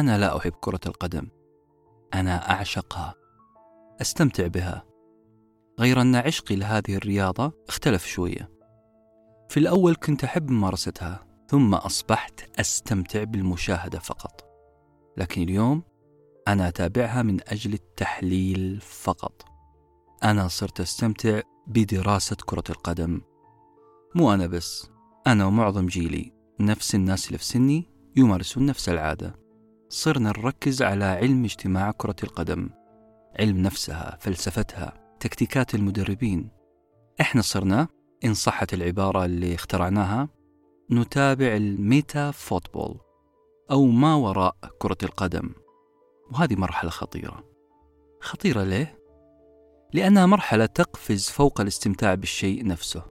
أنا لا أحب كرة القدم. أنا أعشقها. أستمتع بها. غير أن عشقي لهذه الرياضة اختلف شوية. في الأول كنت أحب ممارستها ثم أصبحت أستمتع بالمشاهدة فقط. لكن اليوم أنا أتابعها من أجل التحليل فقط. أنا صرت أستمتع بدراسة كرة القدم. مو أنا بس أنا ومعظم جيلي نفس الناس اللي في سني يمارسون نفس العادة. صرنا نركز على علم اجتماع كرة القدم علم نفسها فلسفتها تكتيكات المدربين. إحنا صرنا إن صحت العبارة اللي اخترعناها نتابع ال meta football أو ما وراء كرة القدم. وهذه مرحلة خطيرة. خطيرة ليه؟ لأنها مرحلة تقفز فوق الاستمتاع بالشيء نفسه.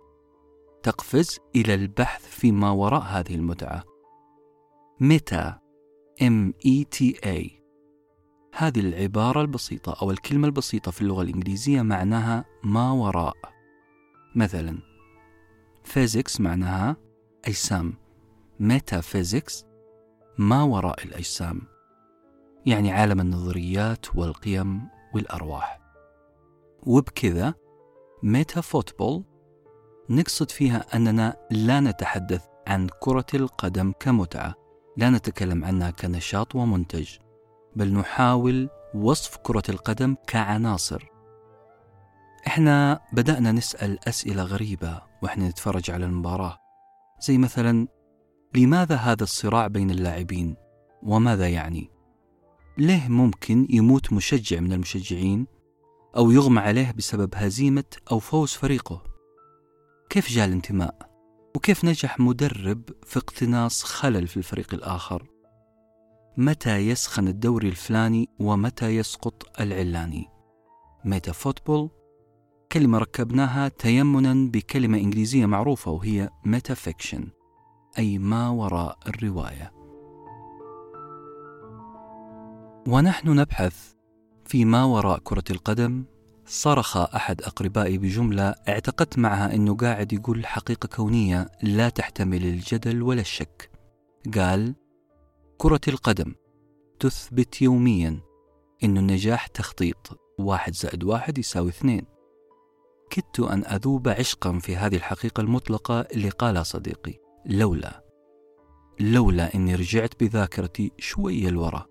تقفز إلى البحث فيما وراء هذه المتعة. ميتا M E T A. هذه العبارة البسيطة أو الكلمة البسيطة في اللغة الإنجليزية معناها ما وراء. مثلا physics معناها أجسام. metaphysics ما وراء الأجسام. يعني عالم النظريات والقيم والأرواح. وبكذا فوتبول نقصد فيها أننا لا نتحدث عن كرة القدم كمتعة. لا نتكلم عنها كنشاط ومنتج بل نحاول وصف كرة القدم كعناصر. إحنا بدأنا نسأل أسئلة غريبة وإحنا نتفرج على المباراة زي مثلا لماذا هذا الصراع بين اللاعبين؟ وماذا يعني؟ ليه ممكن يموت مشجع من المشجعين؟ أو يغمى عليه بسبب هزيمة أو فوز فريقه؟ كيف جاء الانتماء؟ وكيف نجح مدرب في اقتناص خلل في الفريق الآخر؟ متى يسخن الدوري الفلاني ومتى يسقط العلاني؟ meta football كلمة ركبناها تيمنا بكلمة إنجليزية معروفة وهي metafiction أي ما وراء الرواية. ونحن نبحث في ما وراء كرة القدم صرخ أحد أقربائي بجملة اعتقدت معها أنه قاعد يقول حقيقة كونية لا تحتمل الجدل ولا الشك. قال كرة القدم تثبت يوميا أن النجاح تخطيط واحد زائد واحد يساوي اثنين. كدت أن أذوب عشقا في هذه الحقيقة المطلقة اللي قالها صديقي لولا لولا أني رجعت بذاكرتي شوية لورا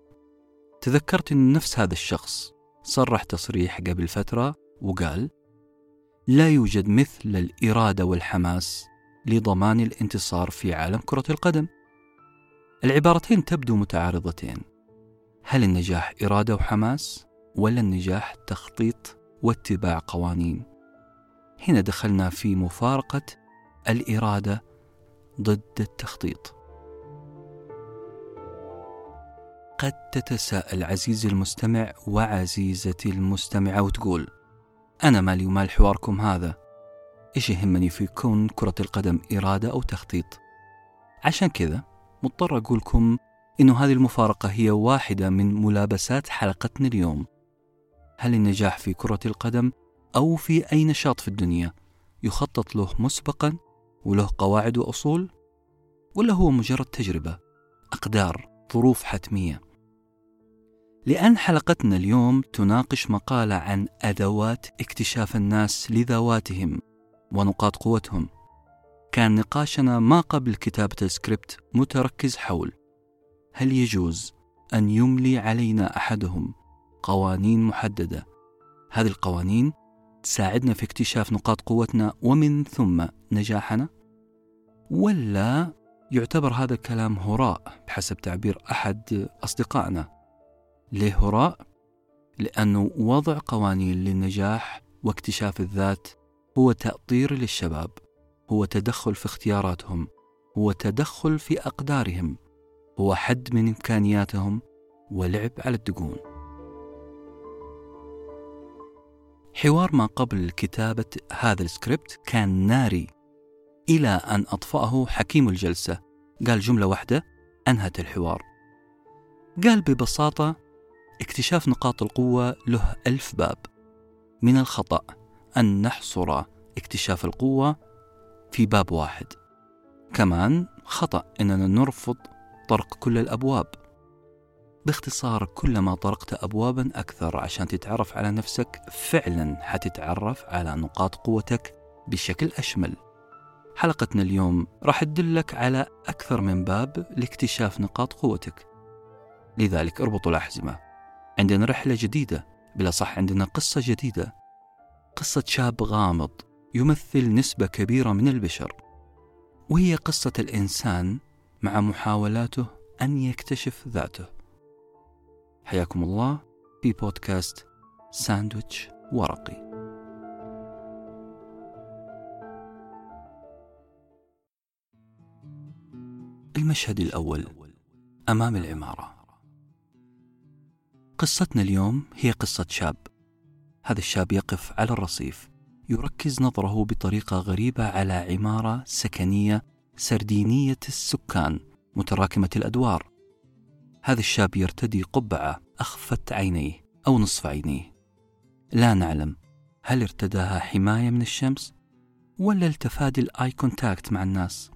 تذكرت أن نفس هذا الشخص صرح تصريح قبل فترة وقال لا يوجد مثل الإرادة والحماس لضمان الانتصار في عالم كرة القدم. العبارتين تبدو متعارضتين. هل النجاح إرادة وحماس ولا النجاح تخطيط واتباع قوانين؟ هنا دخلنا في مفارقة الإرادة ضد التخطيط. قد تتساءل عزيزي المستمع وعزيزتي المستمعة وتقول أنا مالي ومال حواركم هذا. إيش يهمني في كون كرة القدم إرادة أو تخطيط؟ عشان كذا مضطر أقول لكم إنه هذه المفارقة هي واحدة من ملابسات حلقتنا اليوم. هل النجاح في كرة القدم أو في أي نشاط في الدنيا يخطط له مسبقا وله قواعد وأصول؟ ولا هو مجرد تجربة أقدار ظروف حتمية؟ لأن حلقتنا اليوم تناقش مقالة عن أدوات اكتشاف الناس لذواتهم ونقاط قوتهم. كان نقاشنا ما قبل كتابة السكريبت متركز حول هل يجوز أن يملي علينا أحدهم قوانين محددة؟ هذه القوانين تساعدنا في اكتشاف نقاط قوتنا ومن ثم نجاحنا؟ ولا يعتبر هذا الكلام هراء بحسب تعبير أحد أصدقائنا؟ ليه هراء؟ لأنه وضع قوانين للنجاح واكتشاف الذات هو تأطير للشباب هو تدخل في اختياراتهم هو تدخل في أقدارهم هو حد من إمكانياتهم ولعب على الدقون حوار ما قبل كتابة هذا السكريبت كان ناري إلى أن أطفأه حكيم الجلسة قال جملة واحدة أنهت الحوار قال ببساطة اكتشاف نقاط القوة له ألف باب. من الخطأ أن نحصر اكتشاف القوة في باب واحد. كمان خطأ أننا نرفض طرق كل الأبواب. باختصار كلما طرقت أبوابا أكثر عشان تتعرف على نفسك فعلا حتتعرف على نقاط قوتك بشكل أشمل. حلقتنا اليوم راح تدلك على أكثر من باب لاكتشاف نقاط قوتك. لذلك اربطوا الأحزمة. عندنا رحلة جديدة بلا صح عندنا قصة جديدة. قصة شاب غامض يمثل نسبة كبيرة من البشر. وهي قصة الإنسان مع محاولاته أن يكتشف ذاته. حياكم الله في بودكاست ساندويتش ورقي. المشهد الأول أمام العمارة. قصتنا اليوم هي قصة شاب. هذا الشاب يقف على الرصيف يركز نظره بطريقة غريبة على عمارة سكنية سردينية السكان متراكمة الأدوار. هذا الشاب يرتدي قبعة أخفت عينيه أو نصف عينيه. لا نعلم هل ارتداها حماية من الشمس ولا لتفادي ال eye contact مع الناس.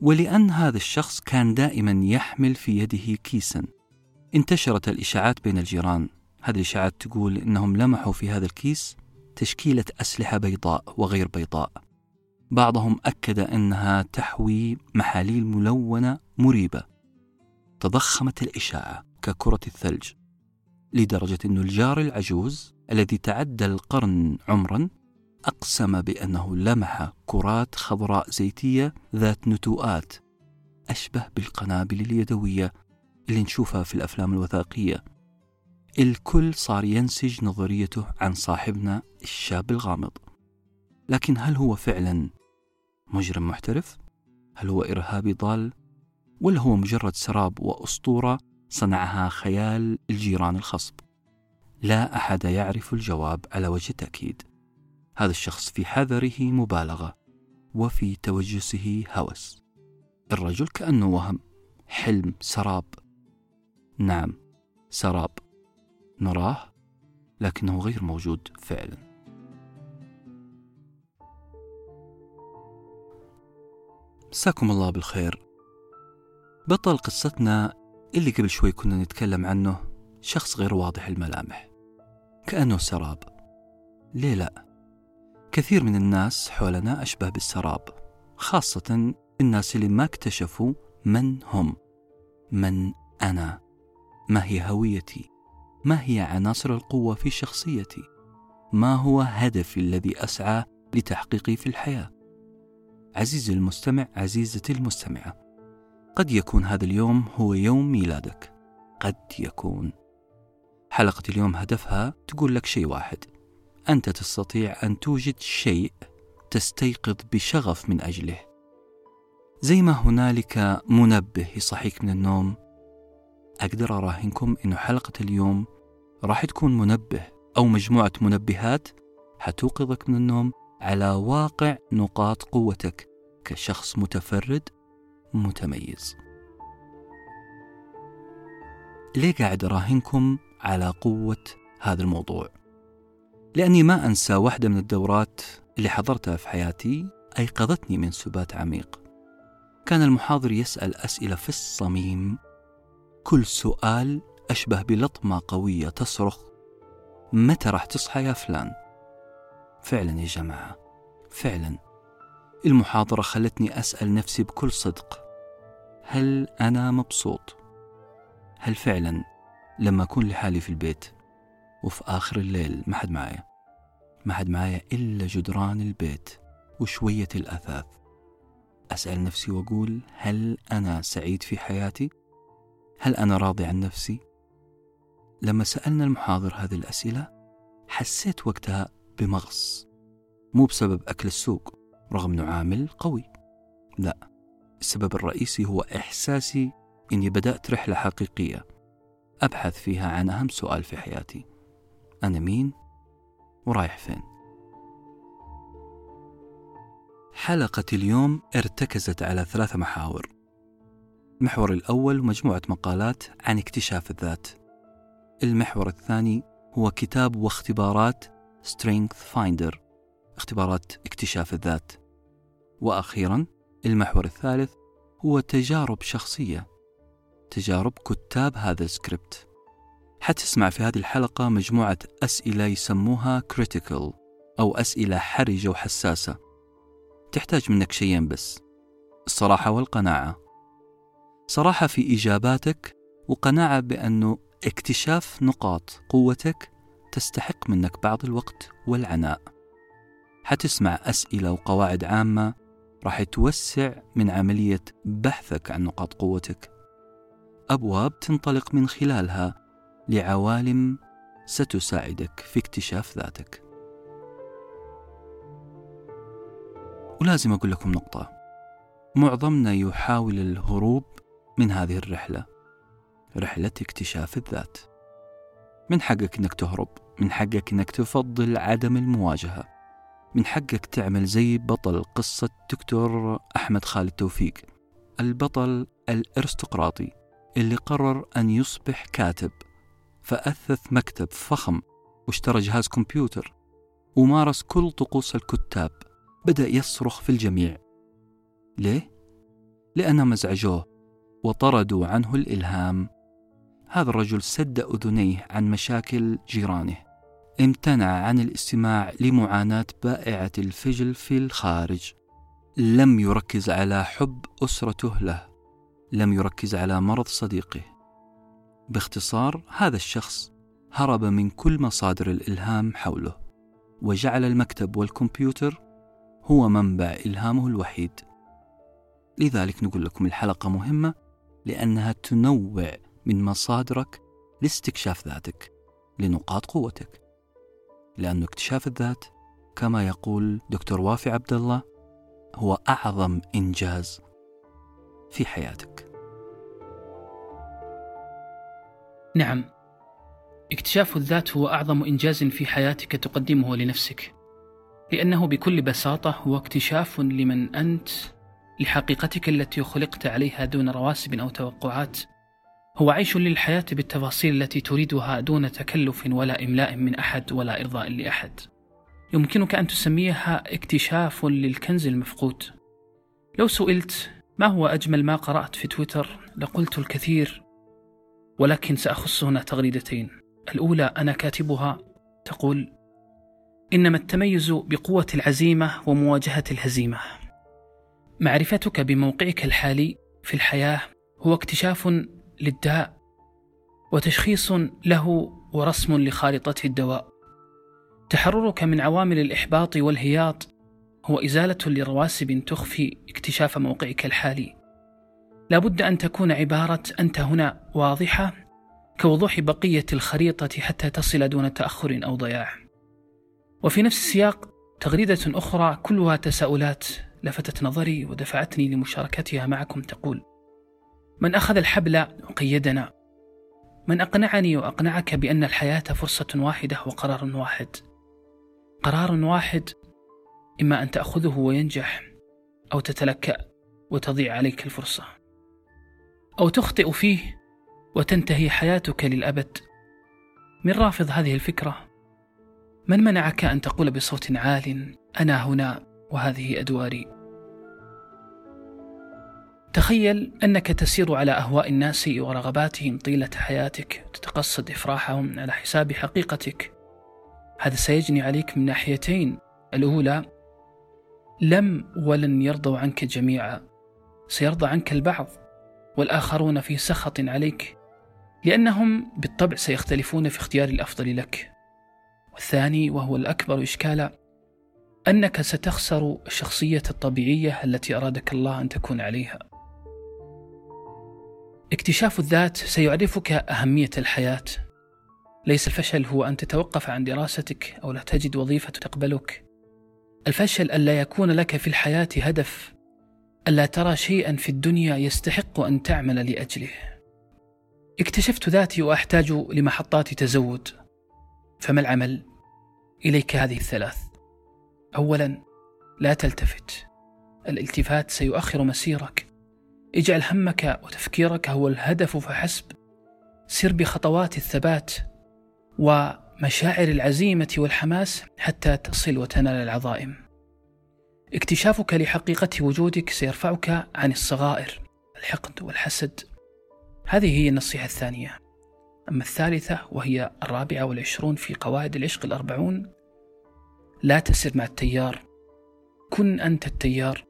ولأن هذا الشخص كان دائما يحمل في يده كيسا. انتشرت الإشاعات بين الجيران. هذه الإشاعات تقول إنهم لمحوا في هذا الكيس تشكيلة أسلحة بيضاء وغير بيضاء. بعضهم أكد أنها تحوي محاليل ملونة مريبة. تضخمت الإشاعة ككرة الثلج لدرجة أن الجار العجوز الذي تعدى القرن عمرا أقسم بأنه لمح كرات خضراء زيتية ذات نتوءات أشبه بالقنابل اليدوية اللي نشوفها في الأفلام الوثائقية الكل صار ينسج نظريته عن صاحبنا الشاب الغامض لكن هل هو فعلا مجرم محترف؟ هل هو إرهابي ضال؟ ولا هو مجرد سراب وأسطورة صنعها خيال الجيران الخصب؟ لا أحد يعرف الجواب على وجه التأكيد هذا الشخص في حذره مبالغة وفي توجسه هوس الرجل كأنه وهم حلم سراب نعم سراب. نراه لكنه غير موجود فعلا. مساكم الله بالخير. بطل قصتنا اللي قبل شوي كنا نتكلم عنه شخص غير واضح الملامح. كأنه سراب. ليه لا؟ كثير من الناس حولنا أشبه بالسراب خاصة الناس اللي ما اكتشفوا من هم. من أنا. ما هي هويتي؟ ما هي عناصر القوة في شخصيتي؟ ما هو هدفي الذي أسعى لتحقيقه في الحياة؟ عزيزي المستمع عزيزتي المستمعة قد يكون هذا اليوم هو يوم ميلادك. قد يكون. حلقة اليوم هدفها تقول لك شيء واحد. أنت تستطيع أن توجد شيء تستيقظ بشغف من أجله. زي ما هنالك منبه يصحيك من النوم أقدر أراهنكم أنه حلقة اليوم راح تكون منبه أو مجموعة منبهات حتوقظك من النوم على واقع نقاط قوتك كشخص متفرد متميز ليه قاعد أراهنكم على قوة هذا الموضوع؟ لأني ما أنسى واحدة من الدورات اللي حضرتها في حياتي أيقظتني من سبات عميق كان المحاضر يسأل أسئلة في الصميم كل سؤال أشبه بلطمة قوية تصرخ متى راح تصحى يا فلان فعلا يا جماعة فعلا المحاضرة خلتني أسأل نفسي بكل صدق هل أنا مبسوط؟ هل فعلا لما أكون لحالي في البيت وفي آخر الليل ما حد معايا ما حد معايا إلا جدران البيت وشوية الأثاث أسأل نفسي وأقول هل أنا سعيد في حياتي؟ هل أنا راضي عن نفسي؟ لما سألنا المحاضر هذه الأسئلة حسيت وقتها بمغص مو بسبب أكل السوق رغم أنه عامل قوي. لا السبب الرئيسي هو إحساسي إني بدأت رحلة حقيقية أبحث فيها عن أهم سؤال في حياتي. أنا مين؟ ورايح فين؟ حلقة اليوم ارتكزت على ثلاثة محاور. المحور الأول مجموعة مقالات عن اكتشاف الذات. المحور الثاني هو كتاب واختبارات Strength Finder اختبارات اكتشاف الذات. وأخيرا المحور الثالث هو تجارب شخصية تجارب كتاب هذا السكريبت. حتسمع في هذه الحلقة مجموعة أسئلة يسموها critical أو أسئلة حرجة وحساسة. تحتاج منك شيئين بس. الصراحة والقناعة. صراحة في إجاباتك وقناعة بأنه اكتشاف نقاط قوتك تستحق منك بعض الوقت والعناء. حتسمع أسئلة وقواعد عامة راح توسع من عملية بحثك عن نقاط قوتك. أبواب تنطلق من خلالها لعوالم ستساعدك في اكتشاف ذاتك. ولازم أقول لكم نقطة. معظمنا يحاول الهروب من هذه الرحلة رحلة اكتشاف الذات. من حقك إنك تهرب من حقك إنك تفضل عدم المواجهة من حقك تعمل زي بطل قصة دكتور أحمد خالد توفيق البطل الأرستقراطي اللي قرر أن يصبح كاتب فأثث مكتب فخم واشترى جهاز كمبيوتر ومارس كل طقوس الكتاب بدأ يصرخ في الجميع. ليه؟ لأنهم أزعجوه وطردوا عنه الإلهام. هذا الرجل سد أذنيه عن مشاكل جيرانه. امتنع عن الاستماع لمعاناة بائعة الفجل في الخارج. لم يركز على حب أسرته له. لم يركز على مرض صديقه. باختصار هذا الشخص هرب من كل مصادر الإلهام حوله وجعل المكتب والكمبيوتر هو منبع إلهامه الوحيد. لذلك نقول لكم الحلقة مهمة. لأنها تنوع من مصادرك لاستكشاف ذاتك لنقاط قوتك. لأن اكتشاف الذات كما يقول دكتور وافي عبد الله هو أعظم إنجاز في حياتك. نعم. اكتشاف الذات هو أعظم إنجاز في حياتك تقدمه لنفسك لأنه بكل بساطة هو اكتشاف لمن أنت لحقيقتك التي خلقت عليها دون رواسب أو توقعات هو عيش للحياة بالتفاصيل التي تريدها دون تكلف ولا إملاء من أحد ولا إرضاء لأحد. يمكنك أن تسميها اكتشاف للكنز المفقود. لو سئلت ما هو أجمل ما قرأت في تويتر لقلت الكثير ولكن سأخص هنا تغريدتين. الأولى أنا كاتبها تقول إنما التميز بقوة العزيمة ومواجهة الهزيمة. معرفتك بموقعك الحالي في الحياة هو اكتشاف للداء وتشخيص له ورسم لخارطة الدواء. تحررك من عوامل الإحباط والهياط هو إزالة لرواسب تخفي اكتشاف موقعك الحالي. لا بد أن تكون عبارة أنت هنا واضحة كوضوح بقية الخريطة حتى تصل دون تأخر أو ضياع. وفي نفس السياق تغريدة أخرى كلها تساؤلات لفتت نظري ودفعتني لمشاركتها معكم تقول من أخذ الحبل وقيدنا من أقنعني وأقنعك بأن الحياة فرصة واحدة وقرار واحد. قرار واحد إما أن تأخذه وينجح أو تتلكأ وتضيع عليك الفرصة. أو تخطئ فيه وتنتهي حياتك للأبد. من رافض هذه الفكرة من منعك أن تقول بصوت عال أنا هنا وهذه أدواري. تخيل أنك تسير على أهواء الناس ورغباتهم طيلة حياتك وتتقصد إفراحهم على حساب حقيقتك. هذا سيجني عليك من ناحيتين. الأولى لم ولن يرضوا عنك جميعا. سيرضى عنك البعض والآخرون في سخط عليك. لأنهم بالطبع سيختلفون في اختيار الأفضل لك. والثاني وهو الأكبر إشكالا أنك ستخسر الشخصية الطبيعية التي أرادك الله أن تكون عليها. اكتشاف الذات سيعرفك أهمية الحياة. ليس الفشل هو أن تتوقف عن دراستك أو لا تجد وظيفة تقبلك. الفشل ألا يكون لك في الحياة هدف. ألا ترى شيئا في الدنيا يستحق أن تعمل لأجله. اكتشفت ذاتي وأحتاج لمحطات تزود. فما العمل؟ إليك هذه الثلاث. أولا لا تلتفت الالتفات سيؤخر مسيرك اجعل همك وتفكيرك هو الهدف فحسب سر بخطوات الثبات ومشاعر العزيمة والحماس حتى تصل وتنال العظائم. اكتشافك لحقيقة وجودك سيرفعك عن الصغائر، الحقد والحسد. هذه هي النصيحة الثانية أما الثالثة وهي الرابعة والعشرون في قواعد العشق الأربعون لا تسر مع التيار. كن أنت التيار.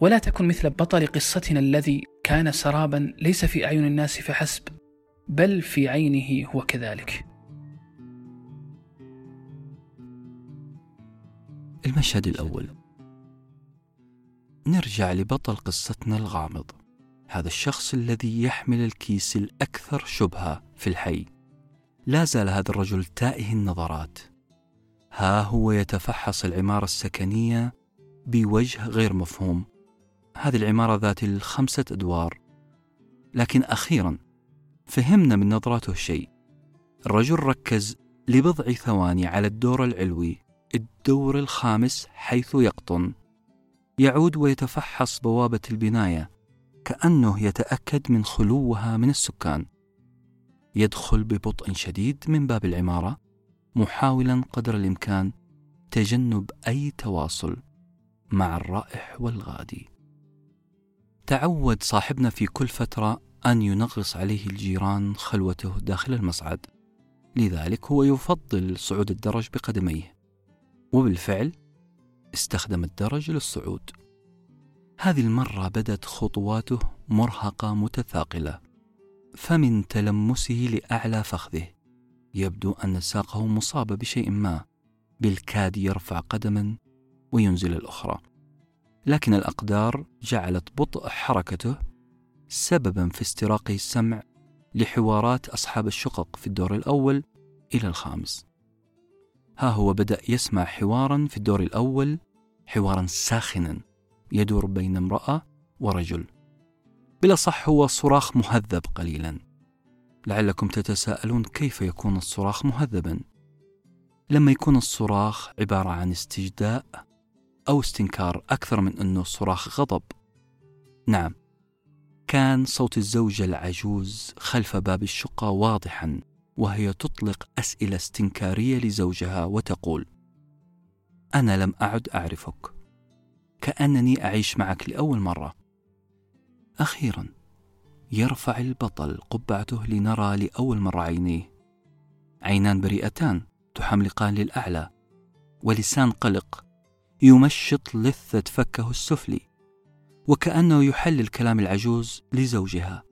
ولا تكن مثل بطل قصتنا الذي كان سرابا ليس في أعين الناس فحسب بل في عينه هو كذلك. المشهد الأول. نرجع لبطل قصتنا الغامض. هذا الشخص الذي يحمل الكيس الأكثر شبهة في الحي. لا زال هذا الرجل تائه النظرات. ها هو يتفحص العمارة السكنية بوجه غير مفهوم. هذه العمارة ذات الخمسة أدوار. لكن أخيرا فهمنا من نظراته شيء. الرجل ركز لبضع ثواني على الدور العلوي الدور الخامس حيث يقطن. يعود ويتفحص بوابة البناية كأنه يتأكد من خلوها من السكان. يدخل ببطء شديد من باب العمارة. محاولا قدر الإمكان تجنب أي تواصل مع الرائح والغادي. تعود صاحبنا في كل فترة أن ينغص عليه الجيران خلوته داخل المصعد. لذلك هو يفضل صعود الدرج بقدميه. وبالفعل استخدم الدرج للصعود. هذه المرة بدت خطواته مرهقة متثاقلة فمن تلمسه لأعلى فخذه. يبدو أن ساقه مصابة بشيء ما بالكاد يرفع قدما وينزل الأخرى. لكن الأقدار جعلت بطء حركته سببا في استراقه السمع لحوارات أصحاب الشقق في الدور الأول إلى الخامس. ها هو بدأ يسمع حوارا في الدور الأول حوارا ساخنا يدور بين امرأة ورجل. بالأصح هو صراخ مهذب قليلا. لعلكم تتساءلون كيف يكون الصراخ مهذبا. لما يكون الصراخ عبارة عن استجداء أو استنكار أكثر من أنه صراخ غضب. نعم كان صوت الزوجة العجوز خلف باب الشقة واضحا وهي تطلق أسئلة استنكارية لزوجها وتقول أنا لم أعد أعرفك كأنني أعيش معك لأول مرة. أخيرا يرفع البطل قبعته لنرى لأول مرة عينيه. عينان بريئتان تحملقان للأعلى ولسان قلق يمشط لثة فكه السفلي وكأنه يحلل كلام العجوز لزوجها.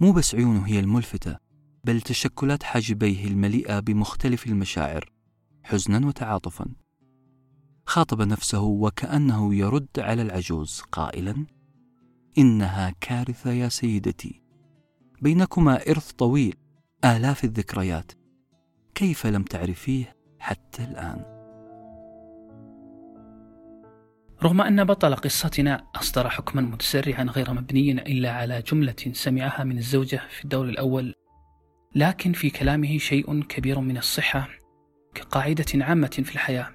مو بس عيونه هي الملفتة بل تشكلات حاجبيه المليئة بمختلف المشاعر حزنا وتعاطفا. خاطب نفسه وكأنه يرد على العجوز قائلا إنها كارثة يا سيدتي. بينكما إرث طويل آلاف الذكريات. كيف لم تعرفيه حتى الآن؟ رغم أن بطل قصتنا أصدر حكما متسرعا غير مبني إلا على جملة سمعها من الزوجة في الدور الأول لكن في كلامه شيء كبير من الصحة كقاعدة عامة في الحياة.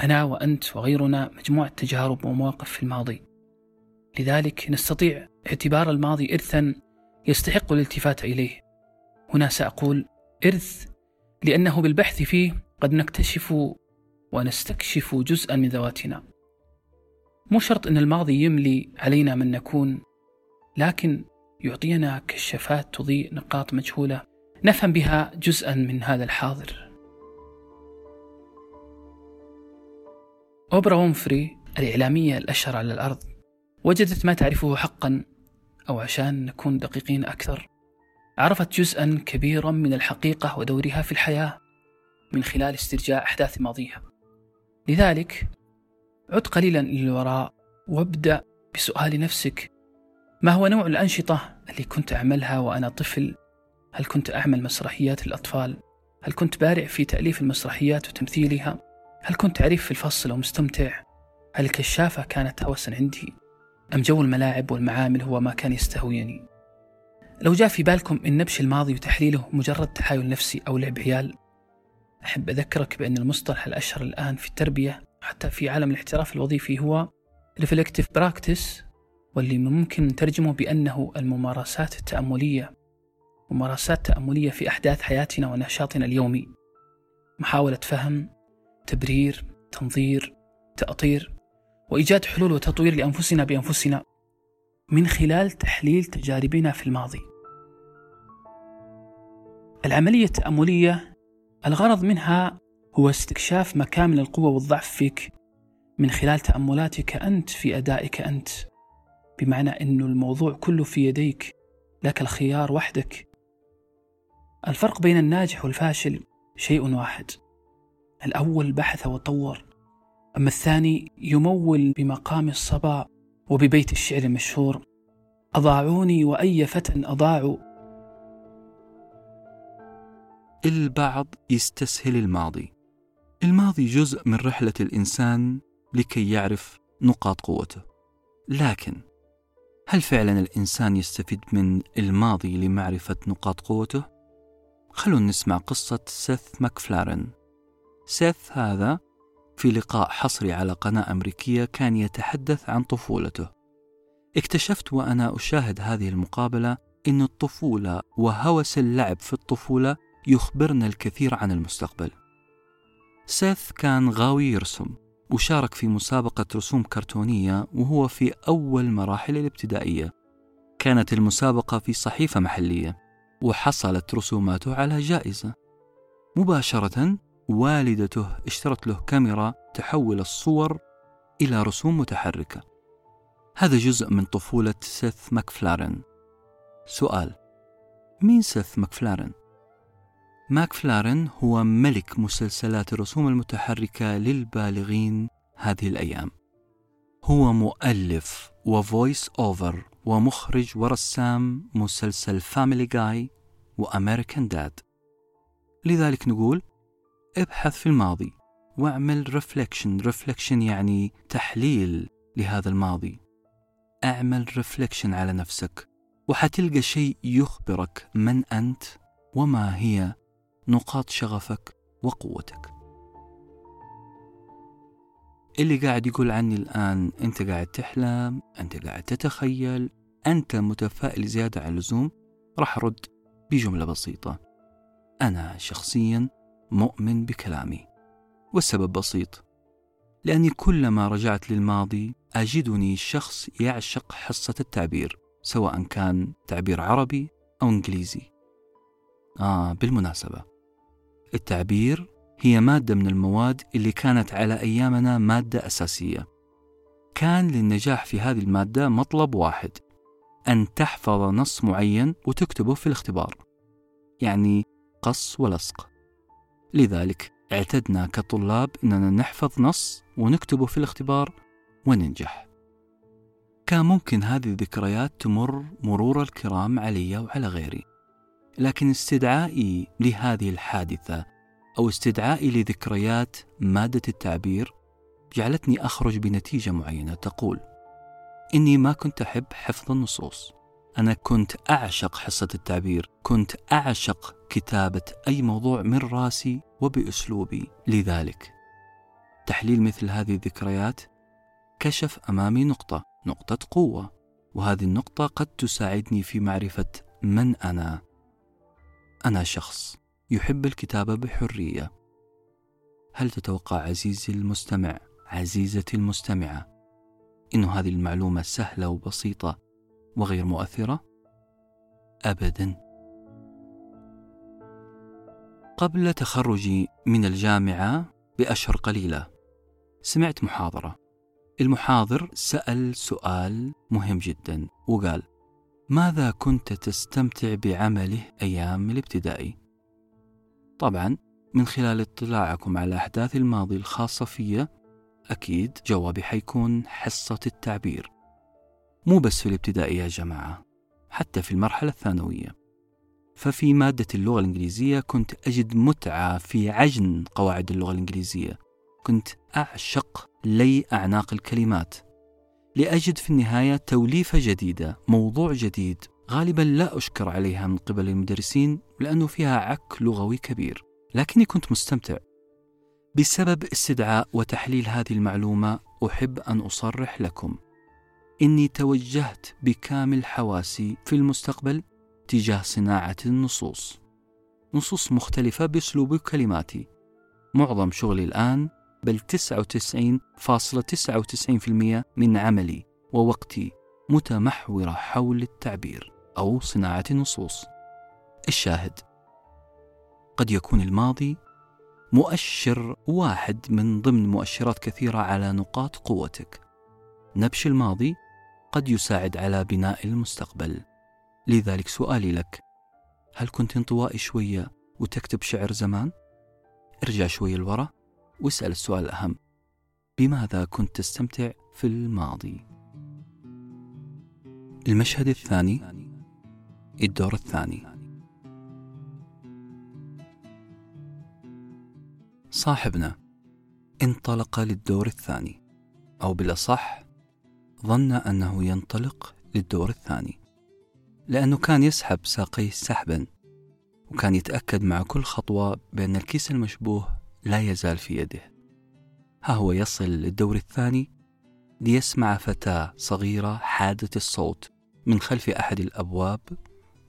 أنا وأنت وغيرنا مجموعة تجارب ومواقف في الماضي. لذلك نستطيع اعتبار الماضي إرثا يستحق الالتفات إليه. هنا سأقول إرث لأنه بالبحث فيه قد نكتشف ونستكشف جزءا من ذواتنا. مو شرط أن الماضي يملي علينا من نكون لكن يعطينا كشافات تضيء نقاط مجهولة نفهم بها جزءا من هذا الحاضر. أوبرا وونفري الإعلامية الأشهر على الأرض. وجدت ما تعرفه حقا أو عشان نكون دقيقين أكثر عرفت جزءا كبيرا من الحقيقة ودورها في الحياة من خلال استرجاع أحداث ماضيها لذلك عد قليلا للوراء وابدأ بسؤال نفسك ما هو نوع الأنشطة اللي كنت أعملها وأنا طفل؟ هل كنت أعمل مسرحيات للأطفال؟ هل كنت بارع في تأليف المسرحيات وتمثيلها؟ هل كنت عريف في الفصل ومستمتع؟ هل الكشافة كانت هوسا عندي؟ أم جو الملاعب والمعامل هو ما كان يستهويني؟ لو جاء في بالكم إن نبش الماضي وتحليله مجرد تحايل نفسي أو لعب عيال أحب أذكرك بأن المصطلح الأشهر الآن في التربية حتى في عالم الاحتراف الوظيفي هو reflective practice واللي ممكن نترجمه بأنه الممارسات التأملية ممارسات تأملية في أحداث حياتنا ونشاطنا اليومي محاولة فهم تبرير تنظير تأطير وإيجاد حلول وتطوير لأنفسنا بأنفسنا من خلال تحليل تجاربنا في الماضي. العملية التأملية الغرض منها هو استكشاف مكامن القوة والضعف فيك من خلال تأملاتك أنت في أدائك أنت. بمعنى أن الموضوع كله في يديك لك الخيار وحدك. الفرق بين الناجح والفاشل شيء واحد. الأول بحث وطور. أما الثاني يمول بمقام الصبا وببيت الشعر المشهور أضاعوني وأي فتى أضاعوا؟ البعض يستسهل الماضي. الماضي جزء من رحلة الإنسان لكي يعرف نقاط قوته. لكن هل فعلا الإنسان يستفيد من الماضي لمعرفة نقاط قوته؟ خلونا نسمع قصة سيث ماكفلارن سيث هذا في لقاء حصري على قناة أمريكية كان يتحدث عن طفولته. اكتشفت وأنا أشاهد هذه المقابلة أن الطفولة وهوس اللعب في الطفولة يخبرنا الكثير عن المستقبل. سيث كان غاوي يرسم وشارك في مسابقة رسوم كرتونية وهو في أول مراحل الابتدائية. كانت المسابقة في صحيفة محلية وحصلت رسوماته على جائزة. مباشرة والدته اشترت له كاميرا تحول الصور إلى رسوم متحركة. هذا جزء من طفولة سيث ماكفلارن سؤال مين سيث ماكفلارن؟ ماكفلارن هو ملك مسلسلات الرسوم المتحركة للبالغين هذه الأيام. هو مؤلف و voice over ومخرج ورسام مسلسل Family Guy و American Dad لذلك نقول ابحث في الماضي واعمل reflection reflection يعني تحليل لهذا الماضي. اعمل reflection على نفسك وحتلقى شيء يخبرك من أنت وما هي نقاط شغفك وقوتك. اللي قاعد يقول عني الآن أنت قاعد تحلم أنت قاعد تتخيل أنت متفائل زيادة عن اللزوم راح أرد بجملة بسيطة. أنا شخصيا مؤمن بكلامي والسبب بسيط. لأني كلما رجعت للماضي أجدني شخص يعشق حصة التعبير سواء كان تعبير عربي أو إنجليزي. آه بالمناسبة. التعبير هي مادة من المواد اللي كانت على أيامنا مادة أساسية. كان للنجاح في هذه المادة مطلب واحد أن تحفظ نص معين وتكتبه في الاختبار. يعني قص ولصق. لذلك اعتدنا كطلاب أننا نحفظ نص ونكتبه في الاختبار وننجح. كان ممكن هذه الذكريات تمر مرور الكرام علي وعلى غيري لكن استدعائي لهذه الحادثة أو استدعائي لذكريات مادة التعبير جعلتني أخرج بنتيجة معينة تقول إني ما كنت أحب حفظ النصوص. أنا كنت أعشق حصة التعبير كنت أعشق كتابة أي موضوع من راسي وبأسلوبي. لذلك تحليل مثل هذه الذكريات كشف أمامي نقطة نقطة قوة وهذه النقطة قد تساعدني في معرفة من أنا. أنا شخص يحب الكتابة بحرية. هل تتوقع عزيزي المستمع عزيزتي المستمعة إن هذه المعلومة سهلة وبسيطة وغير مؤثرة؟ أبدا قبل تخرجي من الجامعة بأشهر قليلة سمعت محاضرة المحاضر سأل سؤال مهم جدا وقال ماذا كنت تستمتع بعمله أيام الابتدائي؟ طبعا من خلال اطلاعكم على أحداث الماضي الخاصة فيا أكيد جوابي حيكون حصة التعبير مو بس في الابتدائي يا جماعة حتى في المرحلة الثانوية. ففي مادة اللغة الإنجليزية كنت أجد متعة في عجن قواعد اللغة الإنجليزية. كنت أعشق لي أعناق الكلمات. لأجد في النهاية توليفة جديدة موضوع جديد. غالبا لا أشكر عليها من قبل المدرسين لأنه فيها عك لغوي كبير لكني كنت مستمتع. بسبب استدعاء وتحليل هذه المعلومة أحب أن أصرح لكم. إني توجهت بكامل حواسي في المستقبل تجاه صناعة النصوص. نصوص مختلفة بأسلوب كلماتي. معظم شغلي الآن بل 99.99% من عملي ووقتي متمحورة حول التعبير أو صناعة النصوص. الشاهد قد يكون الماضي مؤشر واحد من ضمن مؤشرات كثيرة على نقاط قوتك. نبش الماضي قد يساعد على بناء المستقبل. لذلك سؤالي لك: هل كنت انطوائي شوية وتكتب شعر زمان؟ ارجع شوي لورا واسأل السؤال الأهم: بماذا كنت تستمتع في الماضي؟ المشهد الثاني الدور الثاني صاحبنا انطلق للدور الثاني أو بالأصح ظن أنه ينطلق للدور الثاني لأنه كان يسحب ساقيه سحبا وكان يتأكد مع كل خطوة بأن الكيس المشبوه لا يزال في يده. ها هو يصل للدور الثاني ليسمع فتاة صغيرة حادة الصوت من خلف أحد الأبواب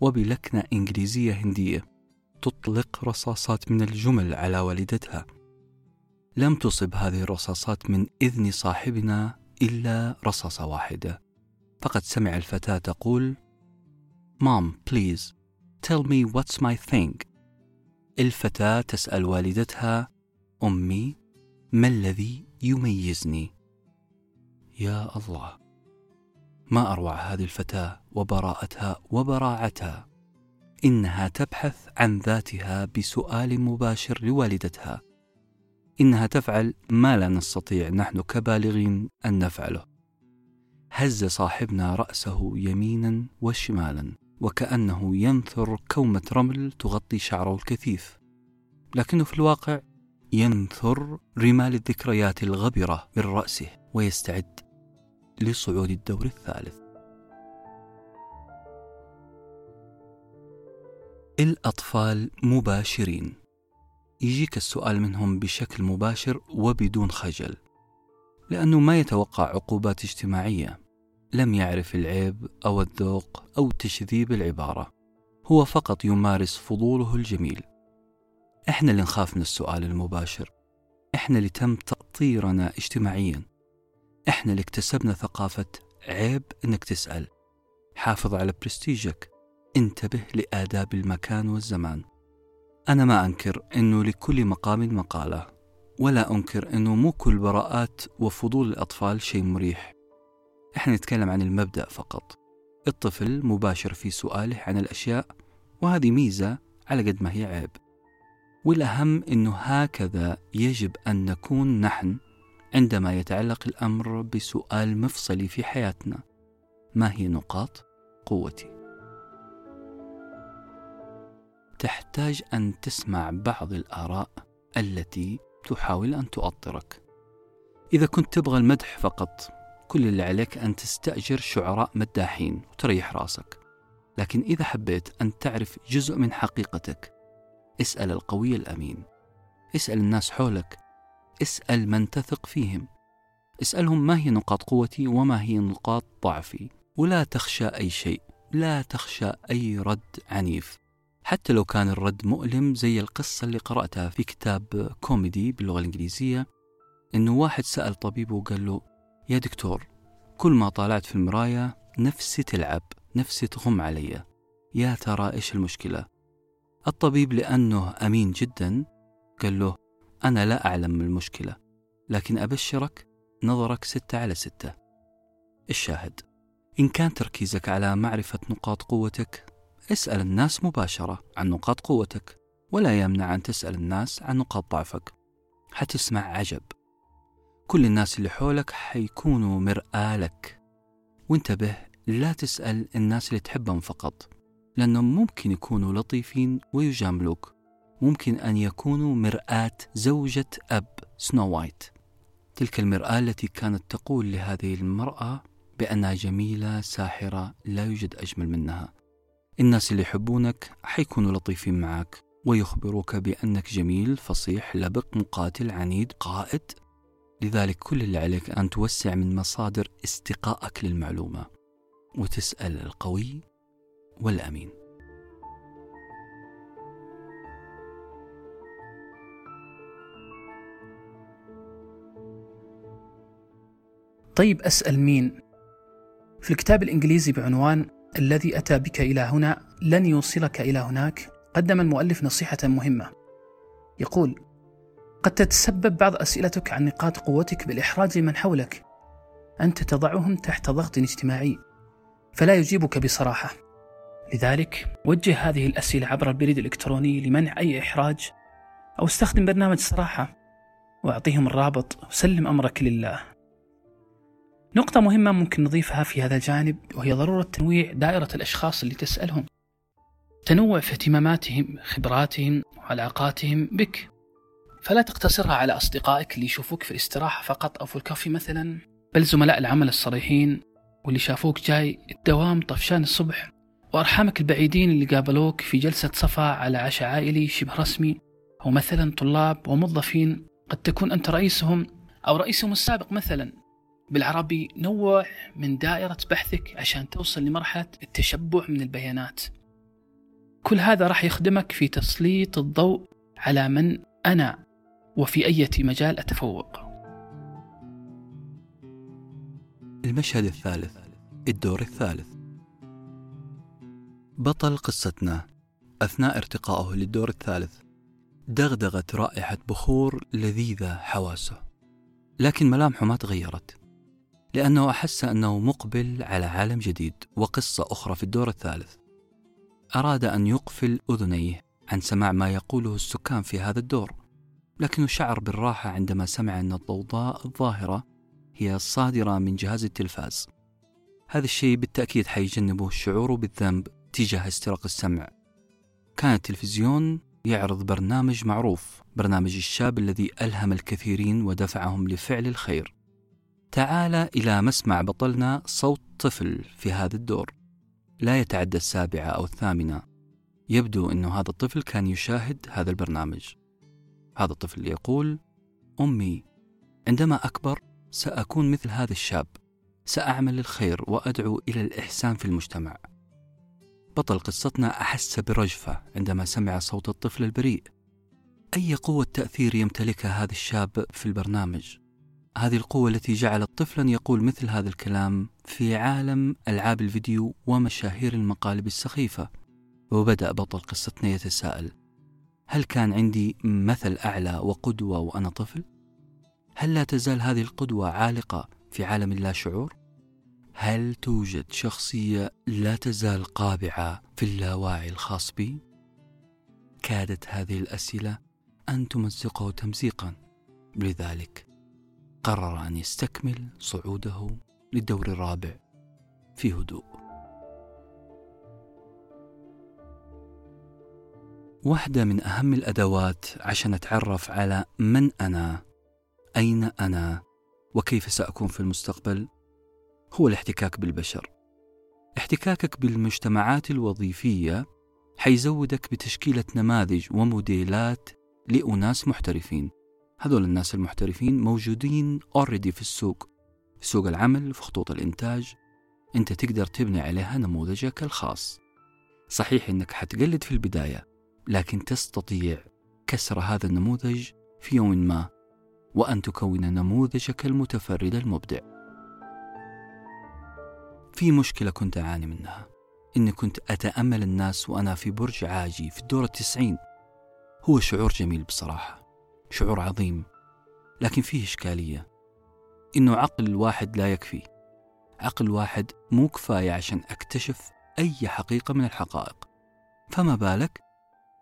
وبلكنة إنجليزية هندية تطلق رصاصات من الجمل على والدتها. لم تصب هذه الرصاصات من إذن صاحبنا إلا رصاصة واحدة فقد سمع الفتاة تقول Mom, please, tell me what's my thing. الفتاة تسأل والدتها أمي ما الذي يميزني؟ يا الله ما أروع هذه الفتاة وبراءتها وبراعتها إنها تبحث عن ذاتها بسؤال مباشر لوالدتها إنها تفعل ما لا نستطيع نحن كبالغين أن نفعله. هز صاحبنا رأسه يمينا وشمالا وكأنه ينثر كومة رمل تغطي شعره الكثيف. لكنه في الواقع ينثر رمال الذكريات الغبرة من رأسه ويستعد لصعود الدور الثالث. الأطفال مباشرين. يجيك السؤال منهم بشكل مباشر وبدون خجل لأنه ما يتوقع عقوبات اجتماعية. لم يعرف العيب أو الذوق أو تشذيب العبارة. هو فقط يمارس فضوله الجميل. إحنا اللي نخاف من السؤال المباشر. إحنا اللي تم تأطيرنا اجتماعيا. إحنا اللي اكتسبنا ثقافة عيب إنك تسأل. حافظ على برستيجك. انتبه لآداب المكان والزمان. أنا ما أنكر أنه لكل مقام مقالة ولا أنكر أنه مو كل براءات وفضول الأطفال شيء مريح. إحنا نتكلم عن المبدأ فقط. الطفل مباشر في سؤاله عن الأشياء وهذه ميزة على قد ما هي عيب. والأهم أنه هكذا يجب أن نكون نحن عندما يتعلق الأمر بسؤال مفصلي في حياتنا. ما هي نقاط قوتي؟ تحتاج أن تسمع بعض الآراء التي تحاول أن تؤطرك. إذا كنت تبغى المدح فقط كل اللي عليك أن تستأجر شعراء مداحين وتريح رأسك. لكن إذا حبيت أن تعرف جزء من حقيقتك اسأل القوي الأمين. اسأل الناس حولك. اسأل من تثق فيهم. اسألهم ما هي نقاط قوتي وما هي نقاط ضعفي. ولا تخشى أي شيء. لا تخشى أي رد عنيف. حتى لو كان الرد مؤلم زي القصة اللي قرأتها في كتاب كوميدي باللغة الإنجليزية إنه واحد سأل طبيبه وقال له يا دكتور كل ما طالعت في المراية نفسي تلعب نفسي تغم علي. يا ترى إيش المشكلة؟ الطبيب لأنه أمين جدا قال له أنا لا أعلم المشكلة لكن أبشرك نظرك ستة على ستة. الشاهد. إن كان تركيزك على معرفة نقاط قوتك اسأل الناس مباشرة عن نقاط قوتك ولا يمنع أن تسأل الناس عن نقاط ضعفك. حتسمع عجب. كل الناس اللي حولك حيكونوا مرآة لك. وانتبه لا تسأل الناس اللي تحبهم فقط لأنهم ممكن يكونوا لطيفين ويجاملوك. ممكن أن يكونوا مرآة زوجة أب سنو وايت. تلك المرآة التي كانت تقول لهذه المرأة بأنها جميلة ساحرة لا يوجد أجمل منها. الناس اللي يحبونك حيكونوا لطيفين معك ويخبروك بأنك جميل فصيح لبق مقاتل عنيد قائد لذلك كل اللي عليك أن توسع من مصادر استقائك للمعلومة وتسأل القوي والأمين طيب أسأل مين؟ في الكتاب الإنجليزي بعنوان الذي أتى بك إلى هنا لن يوصلك إلى هناك قدم المؤلف نصيحة مهمة. يقول قد تتسبب بعض أسئلتك عن نقاط قوتك بالإحراج لمن حولك. أنت تضعهم تحت ضغط اجتماعي. فلا يجيبك بصراحة. لذلك وجه هذه الأسئلة عبر البريد الإلكتروني لمنع أي إحراج أو استخدم برنامج صراحة. وأعطيهم الرابط وسلم أمرك لله. نقطة مهمة ممكن نضيفها في هذا الجانب وهي ضرورة تنويع دائرة الأشخاص اللي تسألهم. تنوع في اهتماماتهم خبراتهم وعلاقاتهم بك. فلا تقتصرها على أصدقائك اللي يشوفوك في الاستراحة فقط أو في الكافي مثلا بل زملاء العمل الصريحين واللي شافوك جاي الدوام طفشان الصبح. وأرحامك البعيدين اللي قابلوك في جلسة صفا على عشاء عائلي شبه رسمي أو مثلا طلاب وموظفين قد تكون أنت رئيسهم أو رئيسهم السابق مثلا. بالعربي نوع من دائرة بحثك عشان توصل لمرحلة التشبع من البيانات. كل هذا راح يخدمك في تسليط الضوء على من أنا وفي أي مجال أتفوق. المشهد الثالث الدور الثالث. بطل قصتنا. أثناء ارتقائه للدور الثالث دغدغت رائحة بخور لذيذة حواسه. لكن ملامحه ما تغيرت. لأنه أحس أنه مقبل على عالم جديد وقصة أخرى في الدور الثالث. أراد أن يقفل أذنيه عن سماع ما يقوله السكان في هذا الدور لكنه شعر بالراحة عندما سمع أن الضوضاء الظاهرة هي الصادرة من جهاز التلفاز. هذا الشيء بالتأكيد حيجنبه الشعور بالذنب تجاه استراق السمع. كان التلفزيون يعرض برنامج معروف برنامج الشاب الذي ألهم الكثيرين ودفعهم لفعل الخير. تعال إلى مسمع بطلنا صوت طفل في هذا الدور. لا يتعدى السابعة أو الثامنة. يبدو أن هذا الطفل كان يشاهد هذا البرنامج. هذا الطفل يقول أمي عندما أكبر سأكون مثل هذا الشاب. سأعمل الخير وأدعو إلى الإحسان في المجتمع. بطل قصتنا أحس برجفة عندما سمع صوت الطفل البريء. أي قوة تأثير يمتلكها هذا الشاب في البرنامج؟ هذه القوة التي جعلت طفلا يقول مثل هذا الكلام في عالم ألعاب الفيديو ومشاهير المقالب السخيفة وبدأ بطل قصتنا يتساءل هل كان عندي مثل أعلى وقدوة وأنا طفل؟ هل لا تزال هذه القدوة عالقة في عالم اللاشعور؟ هل توجد شخصية لا تزال قابعة في اللاواعي الخاص بي؟ كادت هذه الأسئلة أن تمزقه تمزيقا لذلك قرر أن يستكمل صعوده للدور الرابع في هدوء. واحدة من أهم الأدوات عشان أتعرف على من أنا أين أنا وكيف سأكون في المستقبل هو الاحتكاك بالبشر. احتكاكك بالمجتمعات الوظيفية حيزودك بتشكيلة نماذج وموديلات لأناس محترفين. هذول الناس المحترفين موجودين اوريدي في السوق. في سوق العمل في خطوط الإنتاج. أنت تقدر تبني عليها نموذجك الخاص. صحيح أنك حتقلد في البداية لكن تستطيع كسر هذا النموذج في يوم ما وأن تكون نموذجك المتفرد المبدع. في مشكلة كنت أعاني منها. إني كنت أتأمل الناس وأنا في برج عاجي في الدور التسعين. هو شعور جميل بصراحة. شعور عظيم لكن فيه إشكالية. إنه عقل الواحد لا يكفي. عقل واحد مو كفاية عشان أكتشف أي حقيقة من الحقائق. فما بالك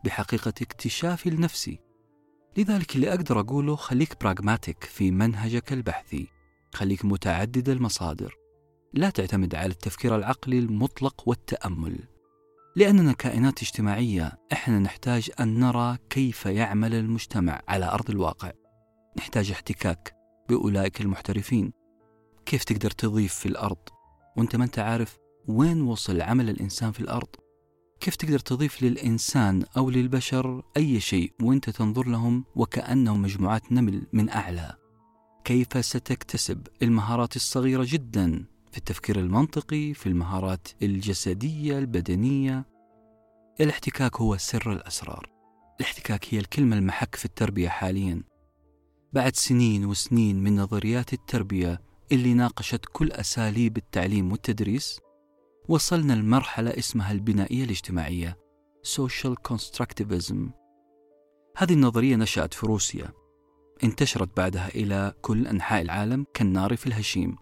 بحقيقة اكتشافي لنفسي لذلك اللي أقدر أقوله خليك براغماتيك في منهجك البحثي. خليك متعدد المصادر. لا تعتمد على التفكير العقلي المطلق والتأمل. لأننا كائنات اجتماعية إحنا نحتاج أن نرى كيف يعمل المجتمع على أرض الواقع. نحتاج احتكاك بأولئك المحترفين. كيف تقدر تضيف في الأرض؟ وأنت ما أنت عارف وين وصل عمل الإنسان في الأرض. كيف تقدر تضيف للإنسان أو للبشر أي شيء وأنت تنظر لهم وكأنهم مجموعات نمل من أعلى؟ كيف ستكتسب المهارات الصغيرة جدا؟ في التفكير المنطقي في المهارات الجسدية البدنية. الاحتكاك هو سر الأسرار. الاحتكاك هي الكلمة المحك في التربية حاليا. بعد سنين وسنين من نظريات التربية اللي ناقشت كل أساليب التعليم والتدريس وصلنا لمرحلة اسمها البنائية الاجتماعية Social Constructivism. هذه النظرية نشأت في روسيا انتشرت بعدها إلى كل أنحاء العالم كالنار في الهشيم.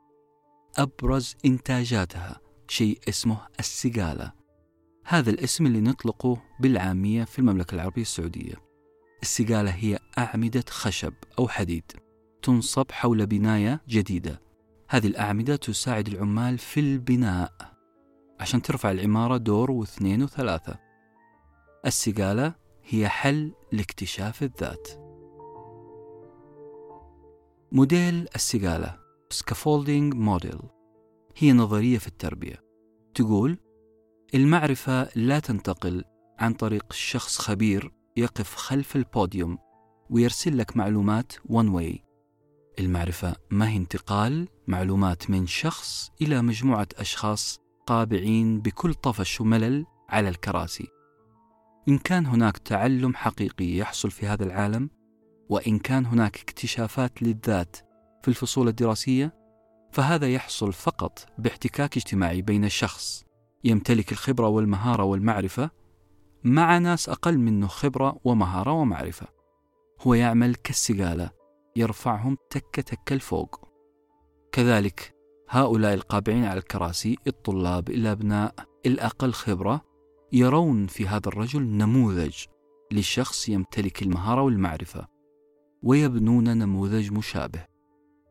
أبرز إنتاجاتها شيء اسمه السقالة هذا الاسم اللي نطلقه بالعامية في المملكة العربية السعودية. السقالة هي أعمدة خشب أو حديد تنصب حول بناية جديدة. هذه الأعمدة تساعد العمال في البناء عشان ترفع العمارة دور واثنين وثلاثة. السقالة هي حل لاكتشاف الذات. موديل السقالة scaffolding موديل هي نظرية في التربية. تقول المعرفة لا تنتقل عن طريق شخص خبير يقف خلف البوديوم ويرسل لك معلومات one way. المعرفة ما هي انتقال معلومات من شخص إلى مجموعة أشخاص قابعين بكل طفش وملل على الكراسي. إن كان هناك تعلم حقيقي يحصل في هذا العالم وإن كان هناك اكتشافات للذات في الفصول الدراسية فهذا يحصل فقط باحتكاك اجتماعي بين شخص يمتلك الخبرة والمهارة والمعرفة مع ناس أقل منه خبرة ومهارة ومعرفة. هو يعمل كالسقالة يرفعهم تكة تكة الفوق. كذلك هؤلاء القابعين على الكراسي الطلاب الأبناء الأقل خبرة يرون في هذا الرجل نموذج لشخص يمتلك المهارة والمعرفة ويبنون نموذج مشابه.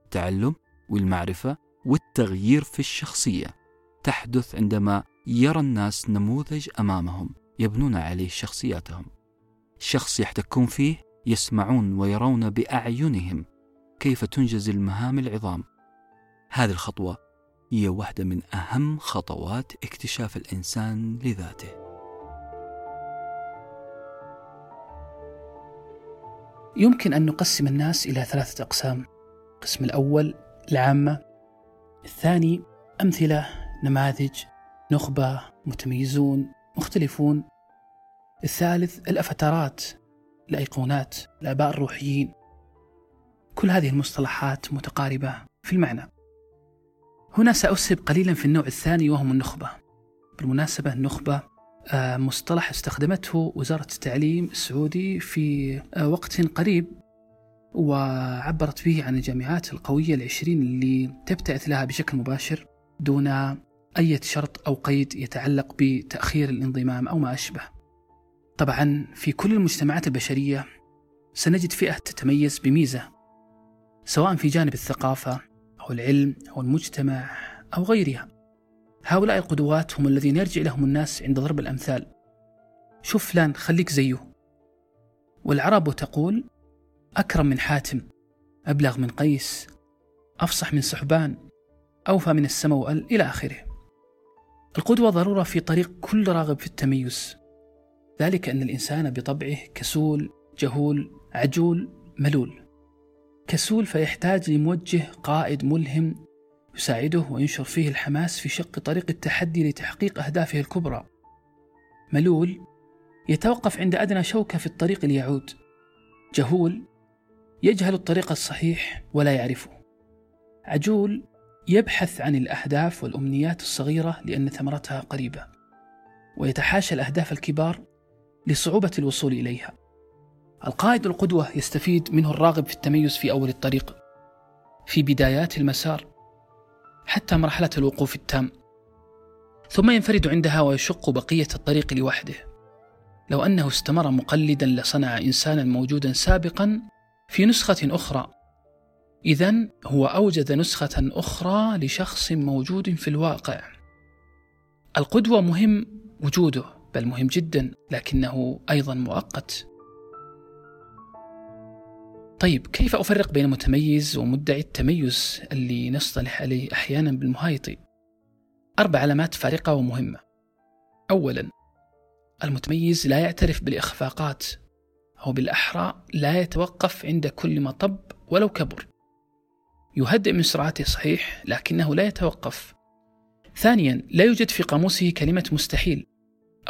التعلم والمعرفة والتغيير في الشخصية. تحدث عندما يرى الناس نموذج أمامهم يبنون عليه شخصياتهم. شخص يحتكون فيه يسمعون ويرون بأعينهم كيف تنجز المهام العظام. هذه الخطوة هي واحدة من أهم خطوات اكتشاف الإنسان لذاته. يمكن أن نقسم الناس إلى ثلاثة أقسام. القسم الأول العامة. الثاني أمثلة نماذج نخبة متميزون مختلفون. الثالث الأفترات الأيقونات الآباء الروحيين. كل هذه المصطلحات متقاربة في المعنى. هنا سأسهب قليلا في النوع الثاني وهم النخبة. بالمناسبة النخبة آه، مصطلح استخدمته وزارة التعليم السعودي في آه، وقت قريب. وعبرت به عن الجامعات القوية العشرين اللي تبتعث لها بشكل مباشر دون أي شرط أو قيد يتعلق بتأخير الانضمام أو ما أشبه. طبعا في كل المجتمعات البشرية سنجد فئة تتميز بميزة سواء في جانب الثقافة أو العلم أو المجتمع أو غيرها. هؤلاء القدوات هم الذين يرجع لهم الناس عند ضرب الأمثال. شوف فلان خليك زيه. والعرب تقول أكرم من حاتم أبلغ من قيس أفصح من سحبان أوفى من السموأل إلى آخره. القدوة ضرورة في طريق كل راغب في التميز. ذلك أن الإنسان بطبعه كسول جهول عجول ملول. كسول فيحتاج لموجه قائد ملهم يساعده وينشر فيه الحماس في شق طريق التحدي لتحقيق أهدافه الكبرى. ملول يتوقف عند أدنى شوكة في الطريق ليعود. جهول يجهل الطريق الصحيح ولا يعرفه. عجول يبحث عن الأهداف والأمنيات الصغيرة لأن ثمرتها قريبة ويتحاشى الأهداف الكبار لصعوبة الوصول إليها. القائد القدوة يستفيد منه الراغب في التميز في أول الطريق في بدايات المسار حتى مرحلة الوقوف التام ثم ينفرد عندها ويشق بقية الطريق لوحده. لو أنه استمر مقلدا لصنع إنسانا موجودا سابقا في نسخة أخرى. إذا هو أوجد نسخة أخرى لشخص موجود في الواقع. القدوة مهم وجوده بل مهم جدا لكنه أيضا مؤقت. طيب كيف أفرق بين متميز ومدعي التميز اللي نصطلح عليه أحيانا بالمهايطي؟ أربع علامات فارقة ومهمة. أولا المتميز لا يعترف بالإخفاقات أو بالأحرى لا يتوقف عند كل مطب ولو كبر. يهدئ من سرعته صحيح لكنه لا يتوقف. ثانيا لا يوجد في قاموسه كلمة مستحيل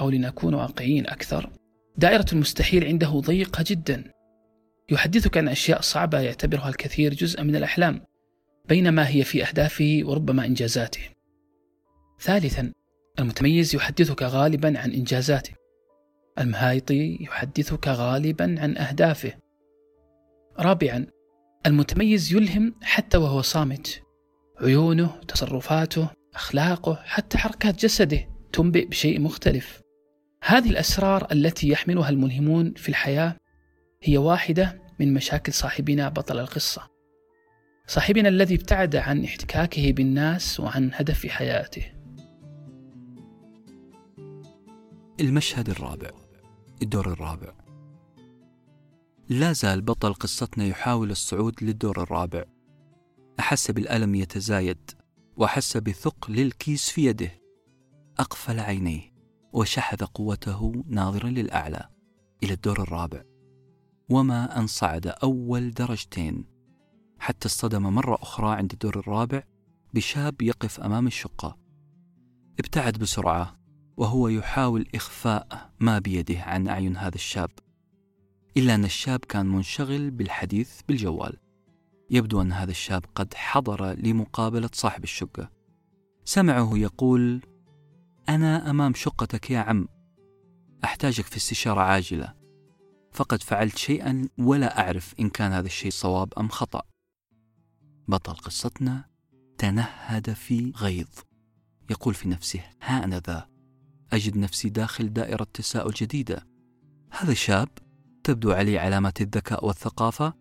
أو لنكون واقعيين أكثر دائرة المستحيل عنده ضيقة جدا. يحدثك عن أشياء صعبة يعتبرها الكثير جزءا من الأحلام بينما هي في أهدافه وربما إنجازاته. ثالثا المتميز يحدثك غالبا عن إنجازاته. المهايطي يحدثك غالبا عن أهدافه. رابعا المتميز يلهم حتى وهو صامت. عيونه تصرفاته أخلاقه حتى حركات جسده تنبئ بشيء مختلف. هذه الأسرار التي يحملها الملهمون في الحياة هي واحدة من مشاكل صاحبنا بطل القصة. صاحبنا الذي ابتعد عن احتكاكه بالناس وعن هدف حياته. المشهد الرابع. الدور الرابع. لا زال بطل قصتنا يحاول الصعود للدور الرابع. أحس بالألم يتزايد وأحس بثقل الكيس في يده. أقفل عينيه وشحذ قوته ناظرا للأعلى إلى الدور الرابع. وما أن صعد أول درجتين. حتى اصطدم مرة أخرى عند الدور الرابع بشاب يقف أمام الشقة. ابتعد بسرعة وهو يحاول إخفاء ما بيده عن أعين هذا الشاب إلا أن الشاب كان منشغل بالحديث بالجوال. يبدو أن هذا الشاب قد حضر لمقابلة صاحب الشقة. سمعه يقول أنا أمام شقتك يا عم. أحتاجك في استشارة عاجلة. فقد فعلت شيئا ولا أعرف إن كان هذا الشيء صواب أم خطأ. بطل قصتنا تنهد في غيظ. يقول في نفسه ها أنا ذا. أجد نفسي داخل دائرة تساؤل جديدة هذا شاب تبدو عليه علامات الذكاء والثقافة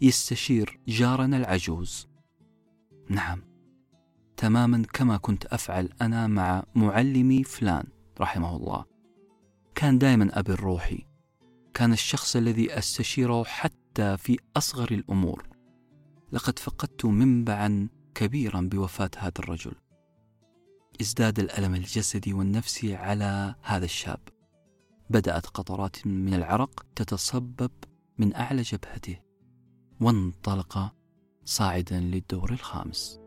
يستشير جارنا العجوز. نعم تماما كما كنت أفعل أنا مع معلمي فلان رحمه الله. كان دائما أبي الروحي. كان الشخص الذي أستشيره حتى في أصغر الأمور. لقد فقدت منبعا كبيرا بوفاة هذا الرجل. إزداد الألم الجسدي والنفسي على هذا الشاب. بدأت قطرات من العرق تتصبب من أعلى جبهته وانطلق صاعدا للدور الخامس.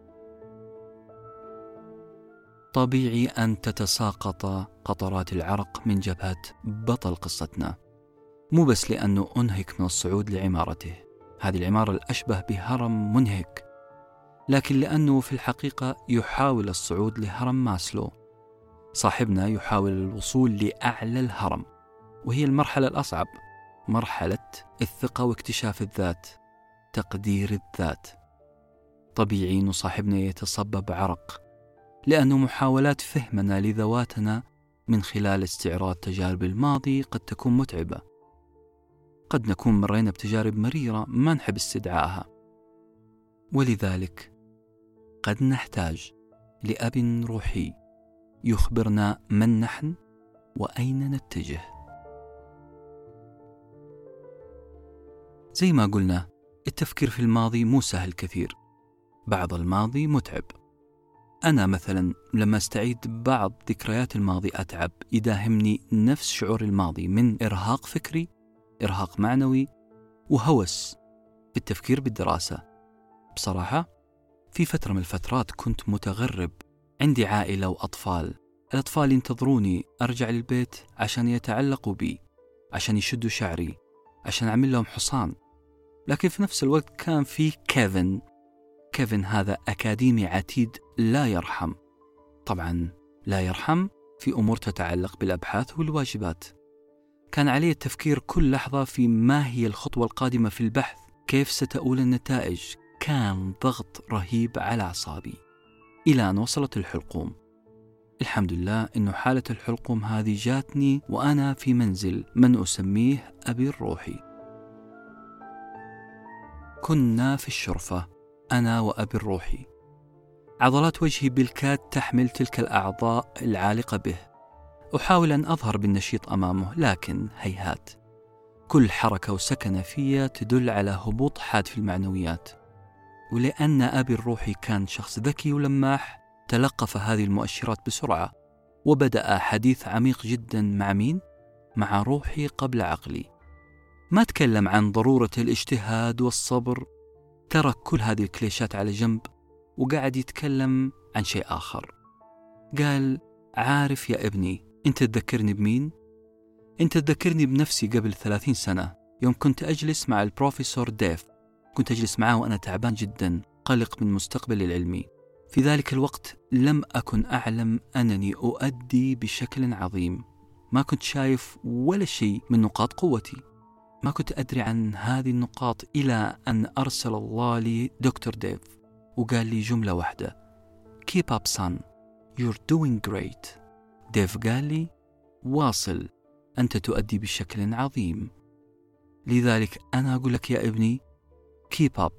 طبيعي أن تتساقط قطرات العرق من جبهة بطل قصتنا. مو بس لأنه أنهك من الصعود لعمارته. هذه العمارة الأشبه بهرم منهك. لكن لأنه في الحقيقة يحاول الصعود لهرم ماسلو. صاحبنا يحاول الوصول لأعلى الهرم وهي المرحلة الأصعب مرحلة الثقة واكتشاف الذات تقدير الذات. طبيعي أن صاحبنا يتصبب عرق لأن محاولات فهمنا لذواتنا من خلال استعراض تجارب الماضي قد تكون متعبة. قد نكون مرينا بتجارب مريرة ما نحب استدعائها ولذلك قد نحتاج لأب روحي. يخبرنا من نحن وأين نتجه. زي ما قلنا التفكير في الماضي مو سهل كثير. بعض الماضي متعب. أنا مثلا لما استعيد بعض ذكريات الماضي أتعب يداهمني نفس شعور الماضي من إرهاق فكري إرهاق معنوي وهوس في التفكير بالدراسة. بصراحة في فترة من الفترات كنت متغرب عندي عائلة وأطفال. الأطفال ينتظروني أرجع للبيت عشان يتعلقوا بي عشان يشدوا شعري عشان أعمل لهم حصان. لكن في نفس الوقت كان في كيفن. كيفن هذا أكاديمي عتيد لا يرحم. طبعا لا يرحم في أمور تتعلق بالأبحاث والواجبات. كان علي التفكير كل لحظة في ما هي الخطوة القادمة في البحث كيف ستؤول النتائج كان ضغط رهيب على أعصابي. إلى أن وصلت الحلقوم. الحمد لله أن حالة الحلقوم هذه جاتني وأنا في منزل من أسميه أبي الروحي. كنا في الشرفة أنا وأبي الروحي. عضلات وجهي بالكاد تحمل تلك الأعضاء العالقة به. أحاول أن أظهر بالنشيط أمامه لكن هيهات. كل حركة وسكنة في تدل على هبوط حاد في المعنويات. ولأن أبي الروحي كان شخص ذكي ولماح تلقف هذه المؤشرات بسرعة وبدأ حديث عميق جدا مع مين؟ مع روحي قبل عقلي ما تكلم عن ضرورة الاجتهاد والصبر ترك كل هذه الكليشات على جنب وقعد يتكلم عن شيء آخر قال عارف يا ابني أنت تذكرني بمين؟ أنت تذكرني بنفسي قبل ثلاثين سنة يوم كنت أجلس مع البروفيسور ديف كنت أجلس معه وأنا تعبان جدا قلق من مستقبلي العلمي في ذلك الوقت لم أكن أعلم أنني أؤدي بشكل عظيم. ما كنت شايف ولا شيء من نقاط قوتي. ما كنت أدري عن هذه النقاط إلى أن أرسل الله لي دكتور ديف وقال لي جملة واحدة. Keep up son. You're doing great. ديف قال لي واصل. أنت تؤدي بشكل عظيم. لذلك أنا أقول لك يا ابني Keep up.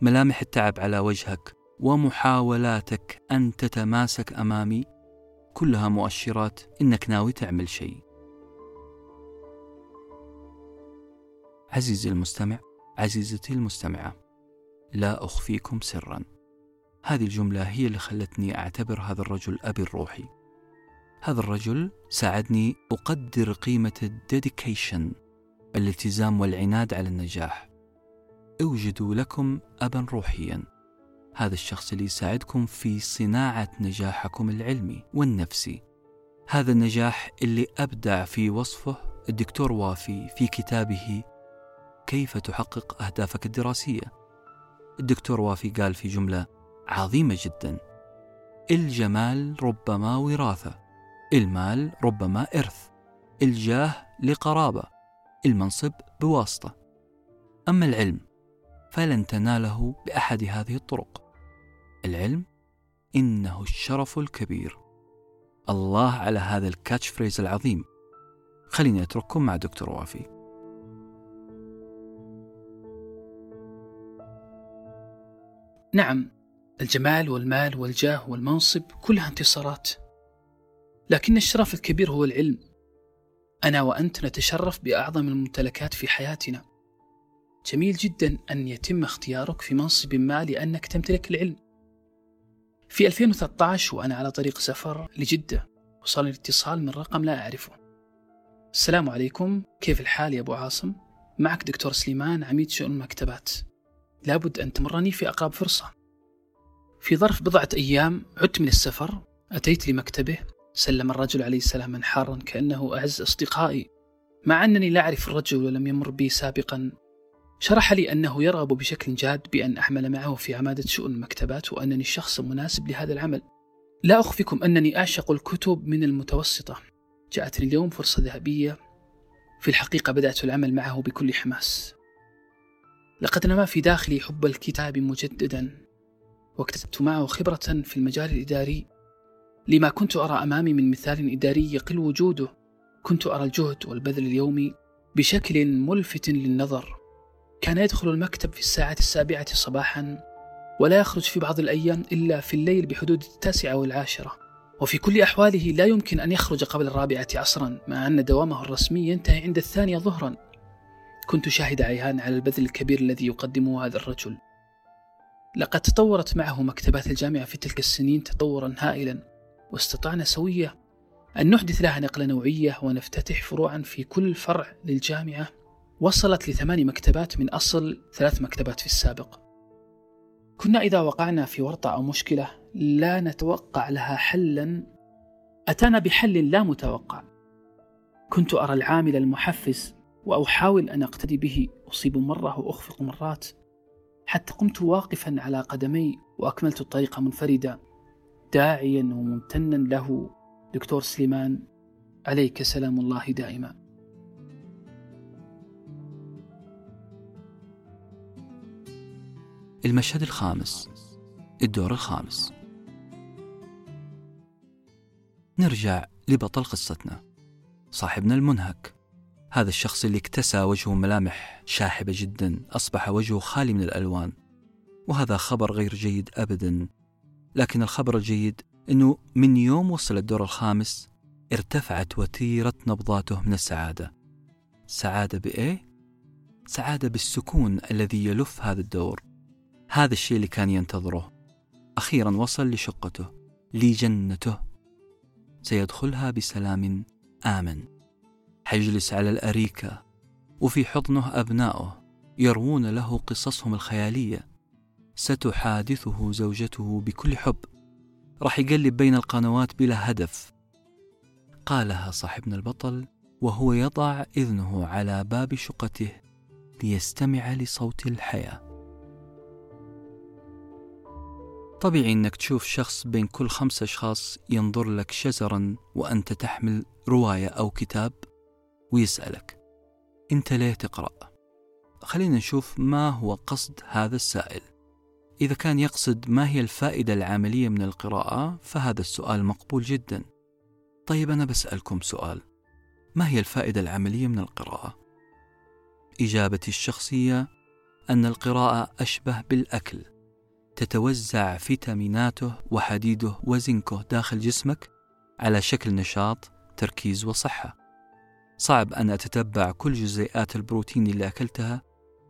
ملامح التعب على وجهك ومحاولاتك أن تتماسك أمامي. كلها مؤشرات إنك ناوي تعمل شيء. عزيزي المستمع عزيزتي المستمعة لا أخفيكم سرا. هذه الجملة هي اللي خلتني أعتبر هذا الرجل أبي الروحي. هذا الرجل ساعدني أقدر قيمة الديديكيشن الالتزام والعناد على النجاح. اوجدوا لكم أبا روحيا. هذا الشخص اللي يساعدكم في صناعة نجاحكم العلمي والنفسي. هذا النجاح اللي أبدع في وصفه الدكتور وافي في كتابه كيف تحقق أهدافك الدراسية الدكتور وافي قال في جملة عظيمة جدا الجمال ربما وراثة المال ربما إرث الجاه لقرابة المنصب بواسطة أما العلم فلن تناله بأحد هذه الطرق. العلم إنه الشرف الكبير. الله على هذا الكاتش فريز العظيم. خليني أترككم مع دكتور وافي. نعم الجمال والمال والجاه والمنصب كلها انتصارات. لكن الشرف الكبير هو العلم. أنا وأنت نتشرف بأعظم الممتلكات في حياتنا. جميل جدا أن يتم اختيارك في منصب ما لأنك تمتلك العلم. في 2013 وأنا على طريق سفر لجدة وصلني الاتصال من رقم لا أعرفه. السلام عليكم كيف الحال يا أبو عاصم؟ معك دكتور سليمان عميد شؤون المكتبات. لابد أن تمرني في أقرب فرصة. في ظرف بضعة أيام عدت من السفر أتيت لمكتبه سلم الرجل عليه سلاما حارا كأنه أعز أصدقائي. مع أنني لا أعرف الرجل ولم يمر بي سابقا شرح لي أنه يرغب بشكل جاد بأن أعمل معه في عمادة شؤون المكتبات وأنني الشخص المناسب لهذا العمل. لا أخفيكم أنني أعشق الكتب من المتوسطة. جاءتني اليوم فرصة ذهبية. في الحقيقة بدأت العمل معه بكل حماس. لقد نما في داخلي حب الكتاب مجددا. واكتسبت معه خبرة في المجال الإداري. لما كنت أرى أمامي من مثال إداري يقل وجوده كنت أرى الجهد والبذل اليومي بشكل ملفت للنظر. كان يدخل المكتب في الساعة السابعة صباحا ولا يخرج في بعض الأيام إلا في الليل بحدود التاسعة والعاشرة وفي كل أحواله لا يمكن أن يخرج قبل الرابعة عصرا مع أن دوامه الرسمي ينتهي عند الثانية ظهرا. كنت شاهد عيان على البذل الكبير الذي يقدمه هذا الرجل. لقد تطورت معه مكتبات الجامعة في تلك السنين تطورا هائلا واستطعنا سوية أن نحدث لها نقلة نوعية ونفتتح فروعا في كل فرع للجامعة. وصلت لثماني مكتبات من أصل ثلاث مكتبات في السابق. كنا إذا وقعنا في ورطة أو مشكلة لا نتوقع لها حلا. أتانا بحل لا متوقع. كنت أرى العامل المحفز وأحاول أن أقتدي به. أصيب مرة وأخفق مرات. حتى قمت واقفا على قدمي وأكملت الطريق منفردا. داعيا وممتنا له. دكتور سليمان عليك سلام الله دائما. المشهد الخامس الدور الخامس. نرجع لبطل قصتنا. صاحبنا المنهك. هذا الشخص اللي اكتسى وجهه ملامح شاحبة جدا أصبح وجهه خالي من الألوان. وهذا خبر غير جيد أبدا. لكن الخبر الجيد أنه من يوم وصل الدور الخامس ارتفعت وتيرة نبضاته من السعادة. سعادة بإيه؟ سعادة بالسكون الذي يلف هذا الدور. هذا الشيء اللي كان ينتظره. أخيرا وصل لشقته لجنته سيدخلها بسلام آمن. حيجلس على الأريكة وفي حضنه أبناؤه يروون له قصصهم الخيالية. ستحادثه زوجته بكل حب. راح يقلب بين القنوات بلا هدف. قالها صاحبنا البطل وهو يضع إذنه على باب شقته ليستمع لصوت الحياة. طبيعي إنك تشوف شخص بين كل خمس أشخاص ينظر لك شزرا وأنت تحمل رواية أو كتاب ويسألك أنت ليه تقرأ؟ خلينا نشوف ما هو قصد هذا السائل. إذا كان يقصد ما هي الفائدة العملية من القراءة فهذا السؤال مقبول جدا. طيب أنا بسألكم سؤال. ما هي الفائدة العملية من القراءة؟ إجابتي الشخصية أن القراءة أشبه بالأكل. تتوزع فيتاميناته وحديده وزنكه داخل جسمك على شكل نشاط تركيز وصحة. صعب أن أتتبع كل جزيئات البروتين اللي أكلتها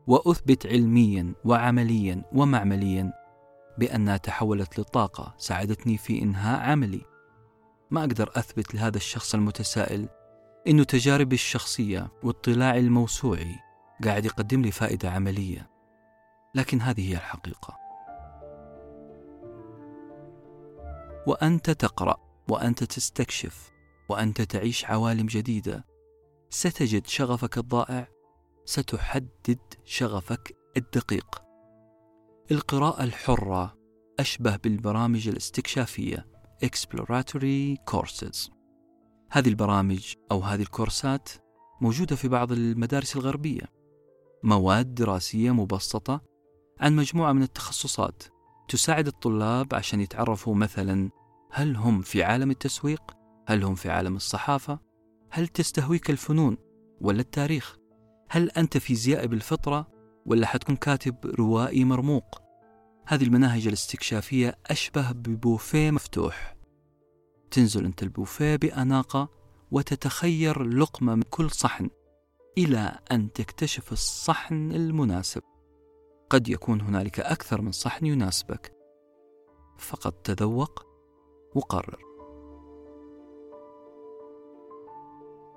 وأثبت علميا وعمليا ومعمليا بأنها تحولت لطاقة ساعدتني في إنهاء عملي. ما أقدر أثبت لهذا الشخص المتسائل إنه تجاربي الشخصية واطلاعي الموسوعي قاعد يقدم لي فائدة عملية. لكن هذه هي الحقيقة. وأنت تقرأ وأنت تستكشف وأنت تعيش عوالم جديدة. ستجد شغفك الضائع ستحدد شغفك الدقيق. القراءة الحرة أشبه بالبرامج الاستكشافية Exploratory Courses. هذه البرامج أو هذه الكورسات موجودة في بعض المدارس الغربية. مواد دراسية مبسطة عن مجموعة من التخصصات. تساعد الطلاب عشان يتعرفوا مثلا هل هم في عالم التسويق؟ هل هم في عالم الصحافة؟ هل تستهويك الفنون ولا التاريخ؟ هل أنت فيزيائي بالفطرة ولا حتكون كاتب روائي مرموق؟ هذه المناهج الاستكشافية أشبه ببوفيه مفتوح تنزل أنت البوفيه بأناقة وتتخير لقمة من كل صحن إلى أن تكتشف الصحن المناسب قد يكون هنالك أكثر من صحن يناسبك. فقط تذوق وقرر.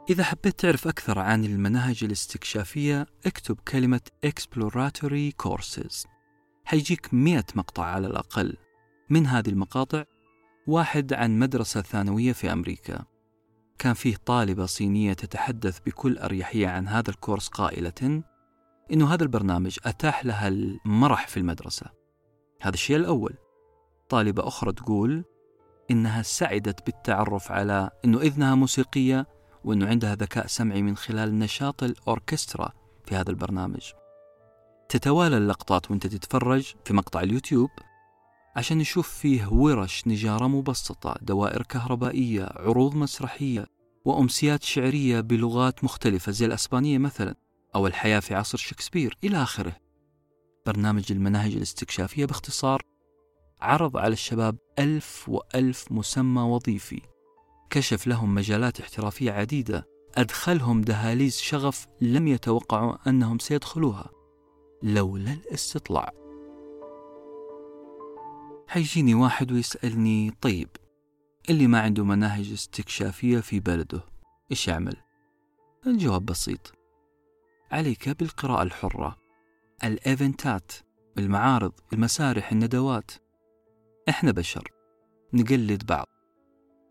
إذا حبيت تعرف أكثر عن المناهج الاستكشافية اكتب كلمة Exploratory Courses. حيجيك مئة مقطع على الأقل. من هذه المقاطع واحد عن مدرسة ثانوية في أمريكا. كان فيه طالبة صينية تتحدث بكل أريحية عن هذا الكورس قائلة إنه هذا البرنامج أتاح لها المرح في المدرسة. هذا الشيء الأول. طالبة أخرى تقول إنها سعدت بالتعرف على إنه إذنها موسيقية وإنه عندها ذكاء سمعي من خلال نشاط الأوركسترا في هذا البرنامج. تتوالى اللقطات وأنت تتفرج في مقطع اليوتيوب عشان نشوف فيه ورش نجارة مبسطة دوائر كهربائية عروض مسرحية وأمسيات شعرية بلغات مختلفة زي الأسبانية مثلا. أو الحياة في عصر شكسبير إلى آخره. برنامج المناهج الاستكشافية باختصار عرض على الشباب ألف وألف مسمى وظيفي. كشف لهم مجالات احترافية عديدة. أدخلهم دهاليز شغف لم يتوقعوا أنهم سيدخلوها. لولا الاستطلاع. حيجيني واحد ويسألني طيب اللي ما عنده مناهج استكشافية في بلده إيش يعمل؟ الجواب بسيط عليك بالقراءة الحرة. الإيفنتات المعارض المسارح الندوات. إحنا بشر نقلد بعض.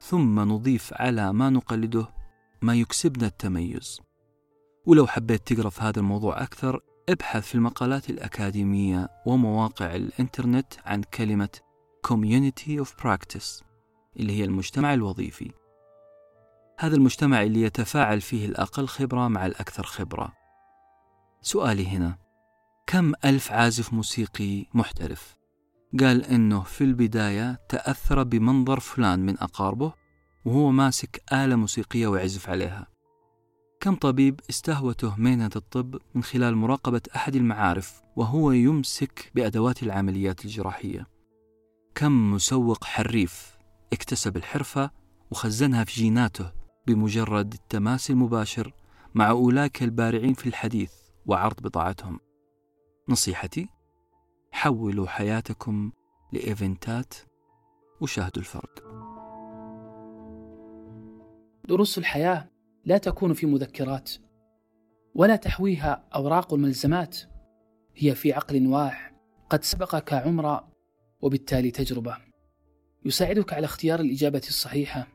ثم نضيف على ما نقلده ما يكسبنا التميز. ولو حبيت تقرأ في هذا الموضوع أكثر ابحث في المقالات الأكاديمية ومواقع الإنترنت عن كلمة Community of Practice اللي هي المجتمع الوظيفي. هذا المجتمع اللي يتفاعل فيه الأقل خبرة مع الأكثر خبرة. سؤالي هنا. كم ألف عازف موسيقي محترف؟ قال إنه في البداية تأثر بمنظر فلان من أقاربه وهو ماسك آلة موسيقية ويعزف عليها. كم طبيب استهوته مهنة الطب من خلال مراقبة أحد المعارف وهو يمسك بأدوات العمليات الجراحية؟ كم مسوق حريف اكتسب الحرفة وخزنها في جيناته بمجرد التماس المباشر مع أولئك البارعين في الحديث؟ وعرض بضاعتهم نصيحتي حولوا حياتكم لإيفنتات وشاهدوا الفرق. دروس الحياة لا تكون في مذكرات ولا تحويها أوراق الملزمات هي في عقل واح قد سبقك عمرا وبالتالي تجربة. يساعدك على اختيار الإجابة الصحيحة.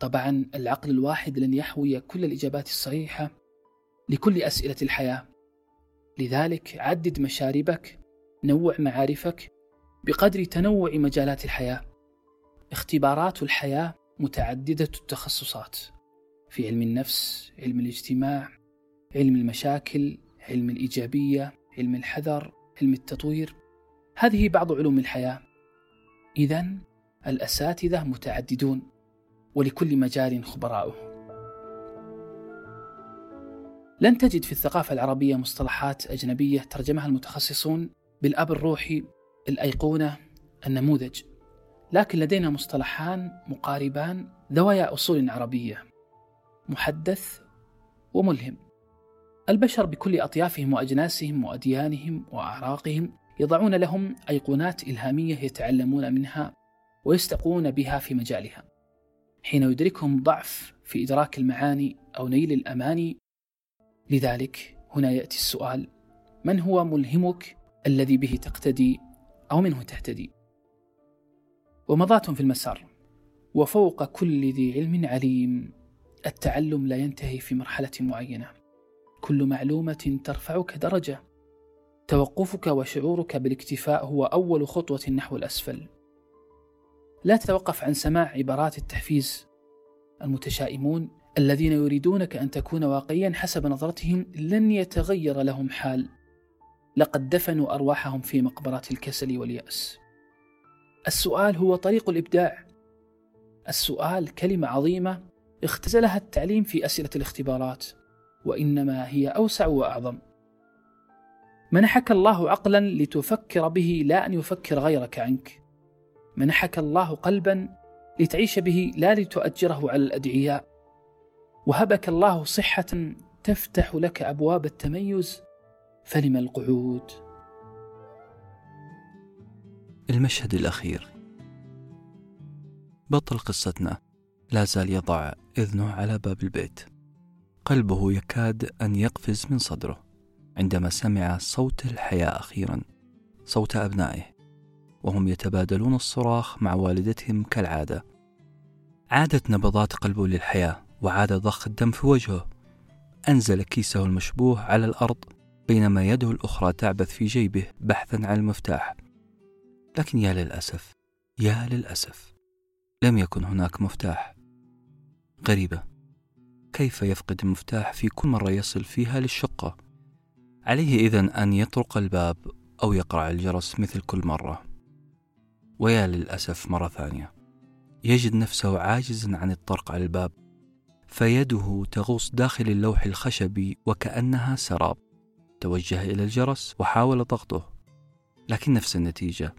طبعا العقل الواحد لن يحوي كل الإجابات الصحيحة. لكل أسئلة الحياة. لذلك عدد مشاربك نوع معارفك بقدر تنوع مجالات الحياة. اختبارات الحياة متعددة التخصصات. في علم النفس علم الاجتماع علم المشاكل علم الإيجابية علم الحذر علم التطوير. هذه بعض علوم الحياة. إذا الأساتذة متعددون ولكل مجال خبراؤه. لن تجد في الثقافة العربية مصطلحات أجنبية ترجمها المتخصصون بالأب الروحي الأيقونة النموذج. لكن لدينا مصطلحان مقاربان ذويا أصول عربية محدث وملهم. البشر بكل أطيافهم وأجناسهم وأديانهم وأعراقهم يضعون لهم أيقونات إلهامية يتعلمون منها ويستقون بها في مجالها. حين يدركهم ضعف في إدراك المعاني أو نيل الأماني لذلك هنا يأتي السؤال من هو ملهمك الذي به تقتدي أو منه تهتدي؟ ومضاة في المسار وفوق كل ذي علم عليم التعلم لا ينتهي في مرحلة معينة. كل معلومة ترفعك درجة. توقفك وشعورك بالاكتفاء هو أول خطوة نحو الأسفل. لا تتوقف عن سماع عبارات التحفيز. المتشائمون الذين يريدونك أن تكون واقعيا حسب نظرتهم لن يتغير لهم حال. لقد دفنوا أرواحهم في مقبرات الكسل واليأس. السؤال هو طريق الإبداع. السؤال كلمة عظيمة اختزلها التعليم في أسئلة الاختبارات وإنما هي أوسع وأعظم. منحك الله عقلا لتفكر به لا أن يفكر غيرك عنك. منحك الله قلبا لتعيش به لا لتؤجره على الأدعياء. وهبك الله صحة تفتح لك أبواب التميز فلم القعود؟ المشهد الأخير. بطل قصتنا لا زال يضع إذنه على باب البيت. قلبه يكاد أن يقفز من صدره عندما سمع صوت الحياة أخيرا صوت أبنائه وهم يتبادلون الصراخ مع والدتهم كالعادة. عادت نبضات قلبه للحياة وعاد ضخ الدم في وجهه. أنزل كيسه المشبوه على الأرض بينما يده الأخرى تعبث في جيبه بحثا عن المفتاح. لكن يا للأسف يا للأسف لم يكن هناك مفتاح. غريبة كيف يفقد المفتاح في كل مرة يصل فيها للشقة؟ عليه إذن أن يطرق الباب أو يقرع الجرس مثل كل مرة. ويا للأسف مرة ثانية يجد نفسه عاجزا عن الطرق على الباب فيده تغوص داخل اللوح الخشبي وكأنها سراب. توجه إلى الجرس وحاول ضغطه لكن نفس النتيجة.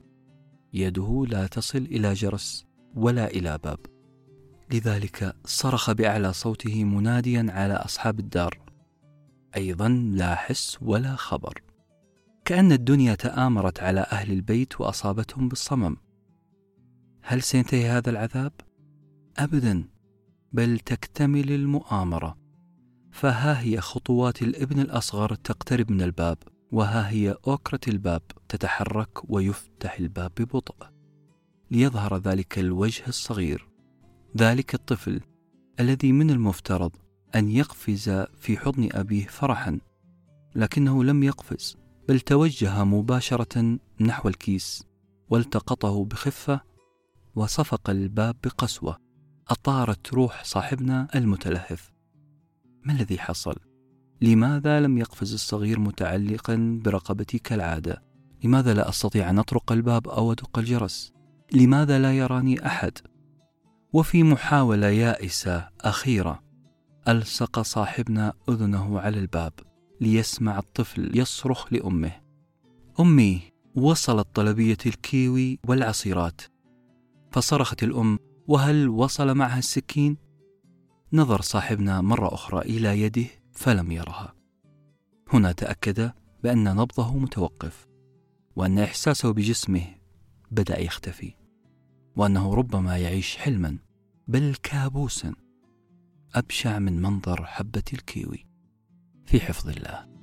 يده لا تصل إلى جرس ولا إلى باب. لذلك صرخ بأعلى صوته مناديا على أصحاب الدار. أيضا لا حس ولا خبر. كأن الدنيا تآمرت على أهل البيت وأصابتهم بالصمم. هل سينتهي هذا العذاب؟ أبدا. بل تكتمل المؤامرة. فها هي خطوات الابن الأصغر تقترب من الباب وها هي أوكرة الباب تتحرك ويفتح الباب ببطء. ليظهر ذلك الوجه الصغير. ذلك الطفل الذي من المفترض أن يقفز في حضن أبيه فرحا لكنه لم يقفز بل توجه مباشرة نحو الكيس والتقطه بخفة وصفق الباب بقسوة. أطارت روح صاحبنا المتلهف ما الذي حصل؟ لماذا لم يقفز الصغير متعلقا برقبتي كالعادة؟ لماذا لا أستطيع أن أطرق الباب أو أدق الجرس؟ لماذا لا يراني أحد؟ وفي محاولة يائسة أخيرة ألصق صاحبنا أذنه على الباب ليسمع الطفل يصرخ لأمه أمي وصلت طلبية الكيوي والعصيرات فصرخت الأم وهل وصل معها السكين؟ نظر صاحبنا مرة أخرى إلى يده فلم يرها هنا تأكد بأن نبضه متوقف وأن إحساسه بجسمه بدأ يختفي وأنه ربما يعيش حلما بل كابوسا أبشع من منظر حبة الكيوي في حفظ الله